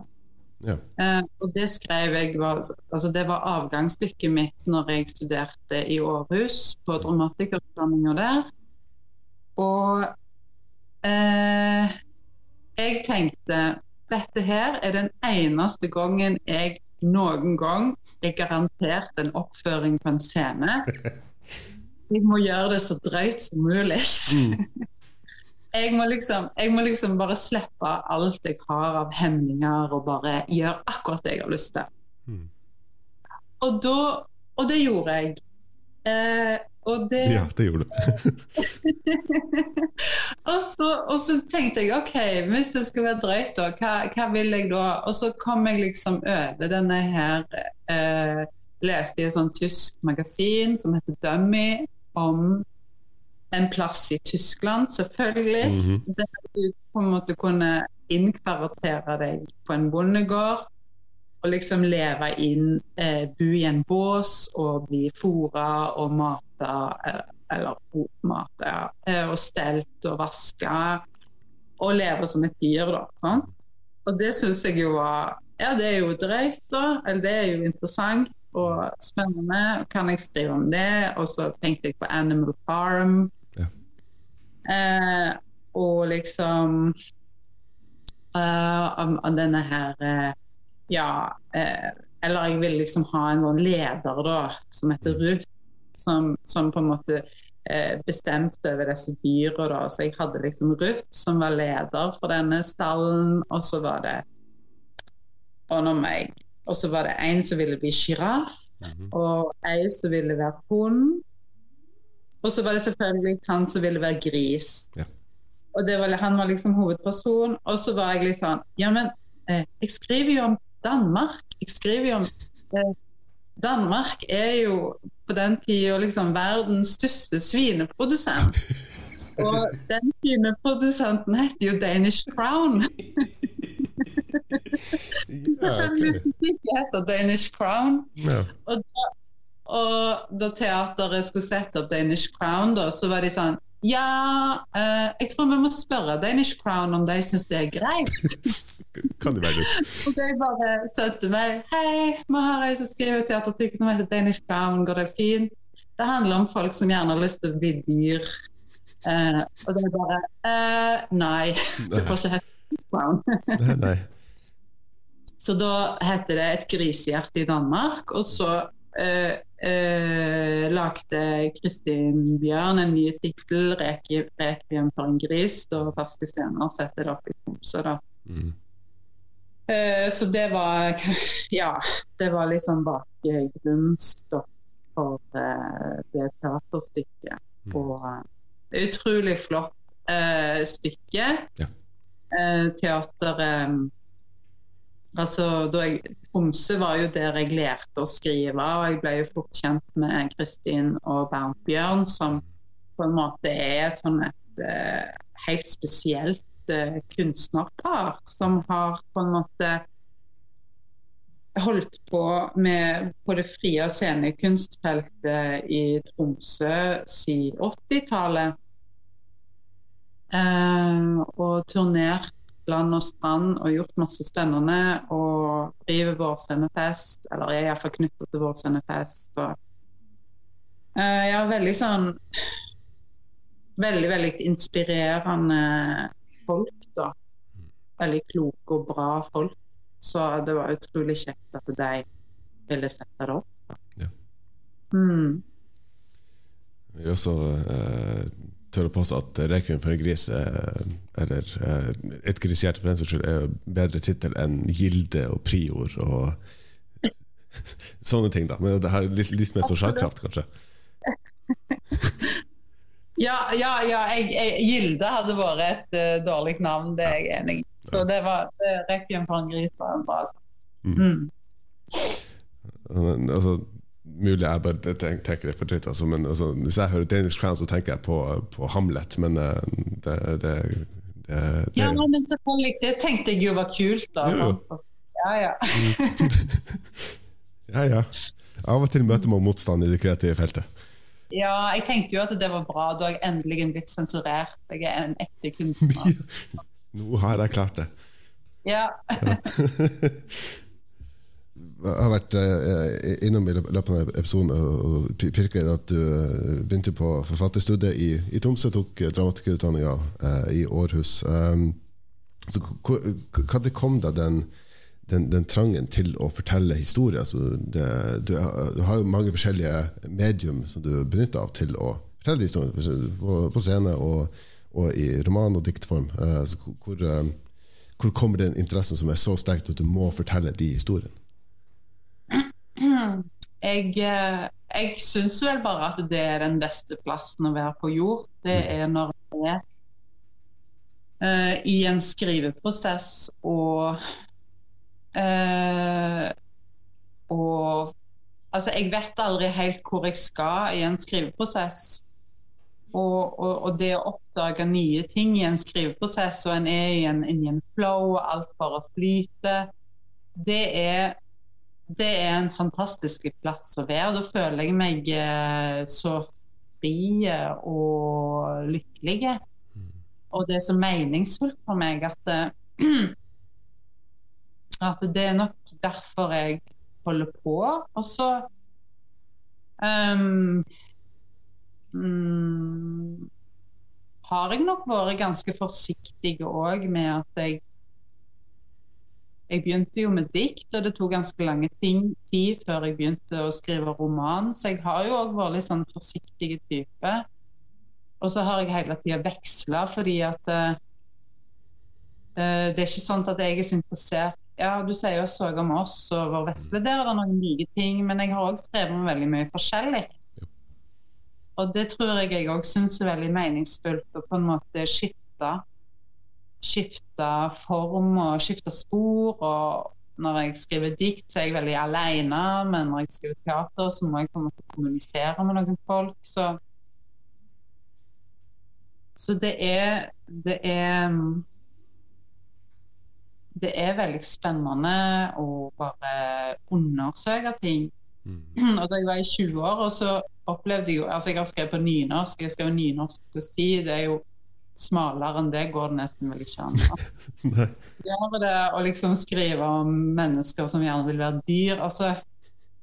Ja. Uh, og det skrev jeg var, altså Det var avgangsstykket mitt når jeg studerte i Århus, på dramatikerutdanninga der. Og uh, jeg tenkte dette her er den eneste gangen jeg noen gang er garantert en oppføring på en scene. Jeg må gjøre det så drøyt som mulig. (laughs) Jeg må, liksom, jeg må liksom bare slippe alt jeg har av hemninger, og bare gjøre akkurat det jeg har lyst til. Og, da, og det gjorde jeg. Eh, og det, Ja, det gjorde du. (laughs) og, så, og så tenkte jeg OK, hvis det skal være drøyt, da, hva, hva vil jeg da? Og så kom jeg liksom over denne her eh, Leste i et sånt tysk magasin som heter Dummy, om en plass i Tyskland, selvfølgelig. Mhm. Der du på en måte kunne innkvartere deg på en bondegård. Og liksom leve inn, eh, bo i en bås og bli fôra og mata, eh, eller mata, eh, og stelt og vaska. Og leve som et dyr, da. Sånn? Og det syns jeg jo var Ja, det er jo drøyt, da. Eller det er jo interessant og spennende. Kan jeg skrive om det? Og så tenkte jeg på Animal Farm. Eh, og liksom uh, om, om denne her Ja, eh, eller jeg vil liksom ha en sånn leder da, som heter Ruth, som, som på en måte eh, bestemte over disse dyra. da, Så jeg hadde liksom Ruth som var leder for denne stallen, og så var det og nå meg. Og så var det en som ville bli sjiraff, og ei som ville være hund. Og så var det selvfølgelig han som ville være gris. Ja. Og det var, han var liksom hovedperson. Og så var jeg litt sånn Ja, men eh, jeg skriver jo om Danmark. Jeg skriver jo om eh, Danmark er jo på den tida liksom verdens største svineprodusent. (laughs) Og den svineprodusenten heter jo Danish Crown. (laughs) Ja, heter Danish Crown. Ja. Og da, og da teateret skulle sette opp Danish Crown, da, så var de sånn Ja, eh, jeg tror vi må spørre Danish Crown om de syns det er greit. (laughs) Kan det være lurt? Og de bare sendte meg Hei, vi har ei som skriver teaterstykke som heter Danish Crown, går det fint? Det handler om folk som gjerne har lyst til å bli dyr. Eh, og de bare eh, Nei, det får ikke hete Crown. Nei, nei. (laughs) Så da heter det Et grisehjerte i Danmark. Og så eh, eh, lagde Kristin Bjørn en ny tittel, 'Rekviem for en gris', og Ferske scener setter det opp i Tromsø. da. Mm. Eh, så det var Ja, det var liksom bakgrunnsstoff for eh, det teaterstykket. Mm. Og eh, utrolig flott eh, stykke. Ja. Eh, teateret Altså, da jeg, Tromsø var jo der jeg lærte å skrive, og jeg ble jo fort kjent med Kristin og Bernt Bjørn, som på en måte er sånn et eh, helt spesielt kunstnerpar, som har på en måte holdt på med på det frie scenekunstfeltet i Tromsø siden 80-tallet. Eh, og turnert land og strand og gjort masse spennende. Og driver Vårscenefest, eller er iallfall knyttet til Vårscenefest. Og, eh, ja, veldig sånn Veldig, veldig inspirerende folk, da. Veldig kloke og bra folk. Så det var utrolig kjekt at de ville sette det opp. Ja. Mm. Jeg vil også eh, tørre å påstå at 'Rekviem for en gris', eh, eller eh, 'Et grishjerte' for den saks skyld, er bedre tittel enn 'Gilde' og 'Prior' og (laughs) sånne ting. da Men det har litt, litt mer sosialkraft, kanskje. (laughs) Ja, ja, ja jeg, jeg, Gilde hadde vært et uh, dårlig navn, det er jeg enig i. Så det var det, Requiem for en gris var en bra. Mm. Altså, mulig jeg bare tenker, det på dritt, altså, men altså, hvis jeg hører Danish Crown, så tenker jeg på, på Hamlet, men eh, det, det, det, Ja, men selvfølgelig. Det tenkte jeg jo var kult, da. Jo, jo. Ja, ja. (laughs) Ja, ja. Av og til møter man motstand i det kreative feltet. Ja, jeg tenkte jo at det var bra. Da har jeg endelig blitt sensurert. Jeg er en ekte kunstner. Nå har jeg klart det. Ja. Jeg har vært eh, innom i løpet av episoden og pirka i det at du eh, begynte på forfatterstudiet i, i Tromsø, tok eh, dramatikerutdanninga eh, i Århus. Um, så hva kom da den, den, den trangen til å fortelle historier? Altså det, du, du har jo mange forskjellige medium som du benytter av til å fortelle historier, på, på scene og, og i roman- og diktform. Eh, hvor, eh, hvor kommer den interessen som er så sterk at du må fortelle de historiene? Jeg, eh, jeg syns vel bare at det er den beste plassen å være på jord. Det er når man er uh, i en skriveprosess og eh, Og Altså, jeg vet aldri helt hvor jeg skal i en skriveprosess. Og, og, og det å oppdage nye ting i en skriveprosess, og en er i en, i en flow, og alt bare flyter, det er det er en fantastisk plass å være. Da føler jeg meg eh, så fri og lykkelig. Og det er så meningsfullt for meg at, eh, (clears throat) at det er nok derfor jeg holder på. Og så um, mm, har jeg nok vært ganske forsiktig òg med at jeg jeg begynte jo med dikt, og det tok ganske lange tid før jeg begynte å skrive roman. Så jeg har jo òg vært litt sånn forsiktig type. Og så har jeg hele tida veksla, fordi at eh, Det er ikke sånn at jeg er så interessert Ja, du sier jo 'så om oss' og 'Vår vesle'. Der er det noen like ting, men jeg har òg skrevet om veldig mye forskjellig. Og det tror jeg jeg òg syns er veldig meningsfullt å på en måte skifte skifte form og skifte spor. Og når jeg skriver dikt, så er jeg veldig alene, men når jeg skriver teater, så må jeg på en måte kommunisere med noen folk. Så, så det er Det er Det er veldig spennende å bare undersøke ting. Og da jeg var i 20 år, og så opplevde jeg jo Altså, jeg har skrevet på nynorsk. Jeg skrev nynorsk poesi. Det er jo smalere enn det går det nesten vel ikke an. (laughs) Gjøre det å liksom skrive om mennesker som gjerne vil være dyr. altså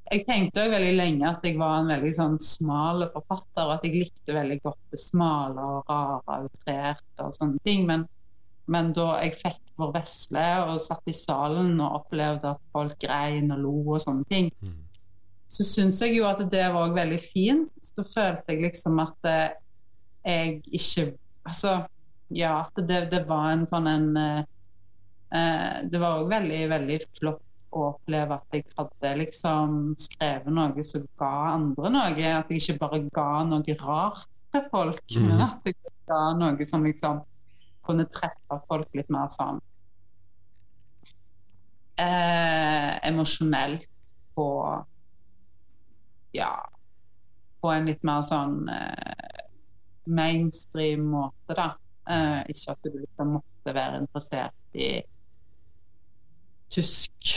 jeg tenkte også veldig lenge at jeg var en veldig sånn smal forfatter, og at jeg likte veldig godt det smale og rare og outrerte og sånne ting. Men, men da jeg fikk Vår Vesle og satt i salen og opplevde at folk grein og lo og sånne ting, så syns jeg jo at det var òg veldig fint. Da følte jeg liksom at eh, jeg ikke Altså, ja, at det, det var en sånn en eh, eh, Det var òg veldig, veldig flott å oppleve at jeg hadde liksom skrevet noe som ga andre noe. At jeg ikke bare ga noe rart til folk, mm. men at jeg ga noe som liksom kunne treffe folk litt mer sånn eh, emosjonelt på Ja, på en litt mer sånn eh, mainstream måte, da. Eh, ikke at du liksom måtte være interessert i tysk,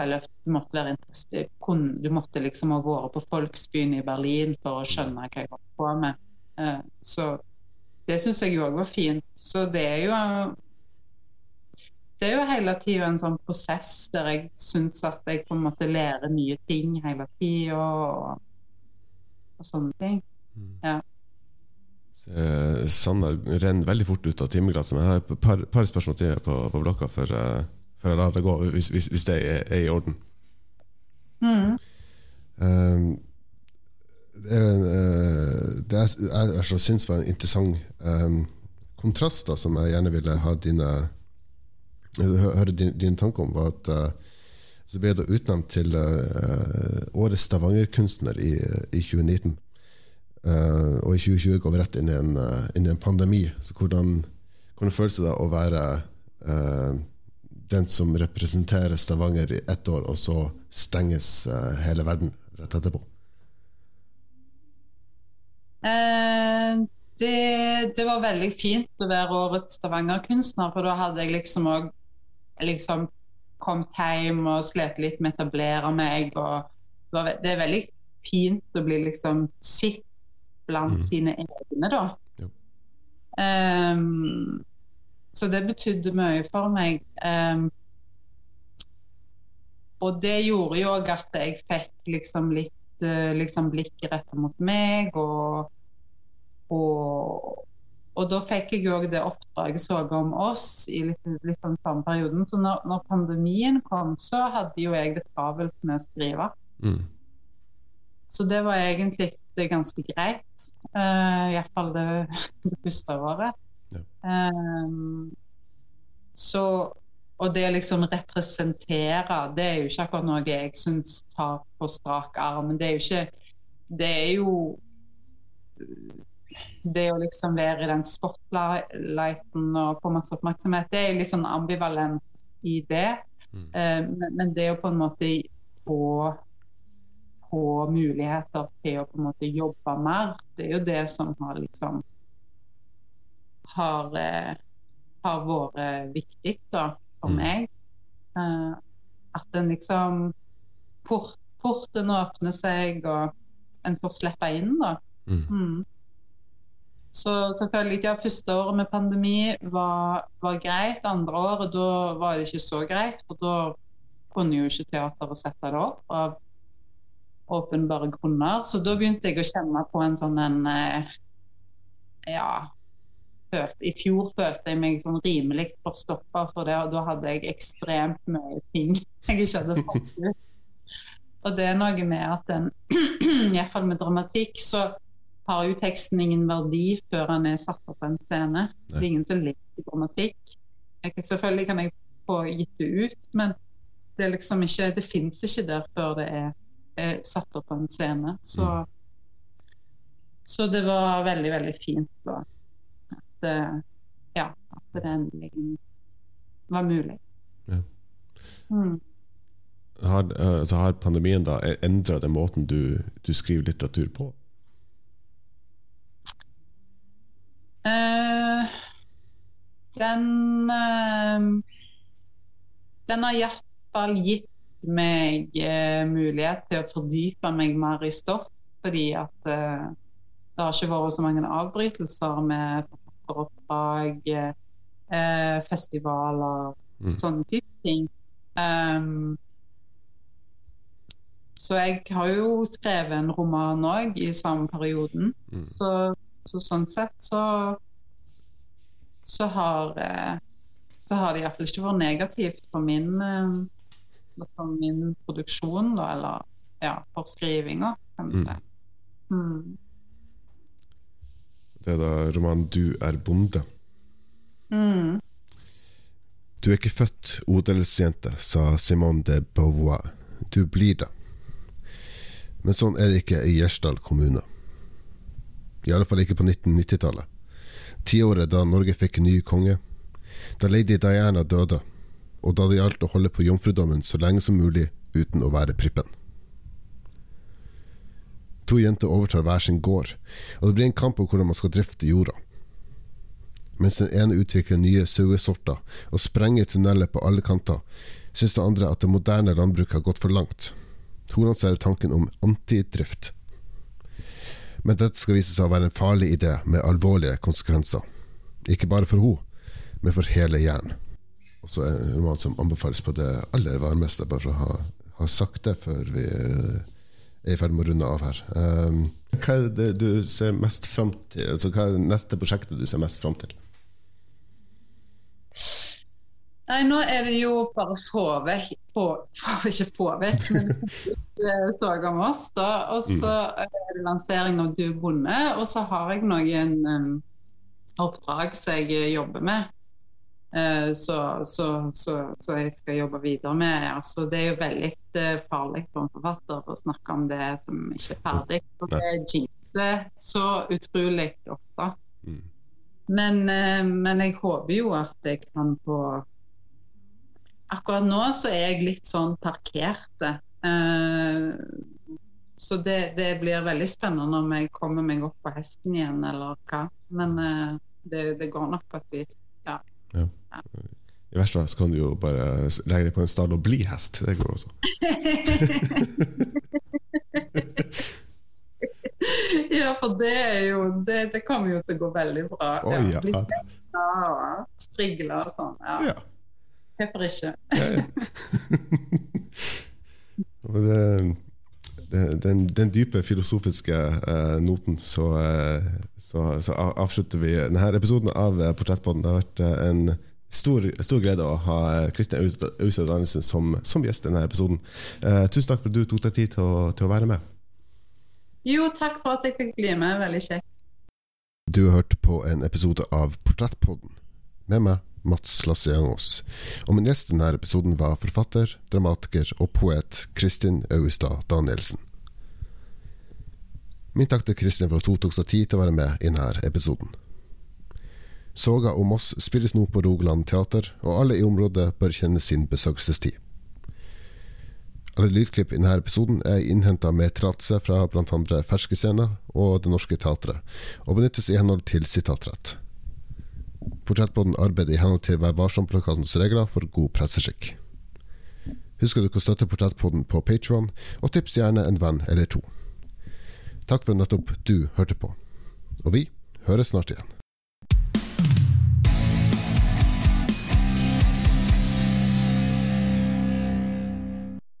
eller du måtte være interessert kun, Du måtte liksom ha vært på Folksbyen i Berlin for å skjønne hva jeg holdt på med. Eh, så det syns jeg òg var fint. Så det er jo det er jo hele tida en sånn prosess der jeg syns at jeg på en måte lærer nye ting hele tida, og, og sånne ting. Ja. Eh, Sanna renner veldig fort ut av timeglasset, men jeg har et par, par spørsmål til på, på blokka eh, før jeg lar det gå, hvis, hvis, hvis det er, er i orden. Mm. Um, det eh, jeg, jeg, syns var en interessant um, kontrast, da, som jeg gjerne ville ha dine høre dine, din tanker om, var at uh, så ble du utnevnt til uh, årets Stavanger-kunstner i, i 2019. Uh, og i 2020 går vi rett inn i en, eh, inn i en pandemi. Så hvordan, hvordan føles det da å være eh, den som representerer Stavanger i ett år, og så stenges eh, hele verden rett etterpå? Eh, det, det var veldig fint å være årets Stavanger-kunstner, for da hadde jeg liksom òg liksom kommet hjem og slet litt med å etablere meg. og det, var, det er veldig fint å bli liksom sitt blant sine egne, da. Um, så det betydde mye for meg. Um, og det gjorde jo òg at jeg fikk liksom litt uh, liksom blikket retta mot meg, og, og, og da fikk jeg òg det oppdraget så om oss i litt, litt den samme perioden. Så når, når pandemien kom, så hadde jo jeg det travelt med å skrive. Mm. Så det var egentlig det ganske greit. Uh, Iallfall det, (laughs) det første året. Ehm, så Og det å liksom representere, det er jo ikke akkurat noe jeg syns tar på strak arm. Det er jo ikke Det er jo Det å liksom være i den spotlighten og få masse oppmerksomhet, det er litt sånn ambivalent i det. Mm. men, men det å på en måte få få muligheter til å på en måte jobbe mer. Det er jo det som har liksom har, eh, har vært viktig da, for meg. Eh, at en liksom port, Porten åpner seg, og en får slippe inn, da. Mm. Så selvfølgelig, ja, første året med pandemi var, var greit. Andre året da var det ikke så greit, for da kunne jo ikke teateret sette det opp av åpenbare grunner. Så da begynte jeg å kjenne på en sånn en eh, Ja. Følte, I fjor følte jeg meg sånn rimelig forstoppa for det, og da hadde jeg ekstremt mye ting (laughs) jeg ikke hadde fått ut. Og det er noe med at den, (clears throat) iallfall med dramatikk, så har jo teksten ingen verdi før den er satt opp på en scene. Det er ingen som liker dramatikk. Jeg, selvfølgelig kan jeg få gitt det ut, men det liksom ikke, det fins ikke der før det er, er satt opp på en scene. Så, så det var veldig, veldig fint da, at, eh, ja, at det endelig var mulig. Ja. Mm. Har, eh, så har pandemien da endra den måten du, du skriver litteratur på? Eh, den uh, Den har iallfall gitt meg uh, mulighet til å fordype meg mer i stoff, fordi at det har ikke vært så mange avbrytelser med forfatteroppdrag, festivaler, Mm. sånne type ting. Um, så jeg har jo skrevet en roman òg i samme perioden. Mm. Så, så sånn sett så så har eh, så har det iallfall ikke vært negativt for min eh, for min produksjon, da, eller ja, for skrivinga, kan du Mm. Mm. Det er da romanen 'Du er bonde'. Mm. Du er ikke født odelsjente, sa Simone de Beauvoir. Du blir det. Men sånn er det ikke i Gjersdal kommune. I alle fall ikke på 1990-tallet. Tiåret da Norge fikk en ny konge. Da lady Diana døde, og da det gjaldt å holde på jomfrudommen så lenge som mulig uten å være prippen. To jenter overtar hver sin gård, og det blir en kamp om hvordan man skal drifte jorda. Mens den ene utvikler nye sauesorter og sprenger tunneler på alle kanter, syns den andre at det moderne landbruket har gått for langt. Hun lanserer tanken om antidrift. Men dette skal vise seg å være en farlig idé med alvorlige konsekvenser. Ikke bare for henne, men for hele hjernen. Og så er det en roman som anbefales på det aller varmeste, bare for å ha, ha sagt det før vi eh, er i ferd med å runde av her. Um, hva er det du ser mest fram til? Altså, hva er det neste prosjektet du ser mest fram til? Nei, nå er det jo bare få vekk få, få, Ikke få vekk, men Soga om oss, da. Og så er det lansering av Du bonde, og så har jeg noen um, oppdrag som jeg jobber med. Uh, så, så, så, så jeg skal jobbe videre med. Altså, det er jo veldig uh, farlig for en forfatter å snakke om det som ikke er ferdig. For det jinxer så utrolig ofte. Mm. Men, eh, men jeg håper jo at jeg kan få Akkurat nå så er jeg litt sånn parkerte. Eh, så det, det blir veldig spennende om jeg kommer meg opp på hesten igjen, eller hva. Men eh, det, det går nok på et vis. Ja. Ja. I verste fall så kan du jo bare legge deg på en stall og bli hest. Det går også. (laughs) ja, for det er jo Det, det kommer jo til å gå veldig bra. Å, ja. Bli hesta og strigle og sånn. Ja. Ja. Hvorfor ikke? (laughs) Det, det, den, den dype filosofiske eh, noten, så, eh, så, så avslutter vi denne episoden av eh, Portrettpodden. Det har vært eh, en stor, stor glede å ha eh, Kristian Austed Andersen som, som gjest i denne episoden. Eh, tusen takk for at du tok deg tid til å, til å være med. Jo, takk for at jeg fikk bli med. Veldig kjekt. Du har hørt på en episode av Portrettpodden med meg, Mats Lasse-Jangås. Og min gjest i denne episoden var forfatter, dramatiker og poet Kristin Austad Danielsen. Min takk til Kristin for at hun tok seg tid til å være med i denne episoden. Soga om Moss spilles nå på Rogaland teater, og alle i området bør kjenne sin besøkelsestid. Alle lydklipp i denne episoden er innhenta med tillatelse fra bl.a. Ferske Scener og Det Norske Teatret, og benyttes i henhold til sitatrett. Portrettpodden arbeider i henhold til Vær varsom-plakatens regler for god presseskikk. Husk at du kan støtte Portrettpodden på Patron, og tips gjerne en venn eller to. Takk for at nettopp du hørte på. Og vi høres snart igjen.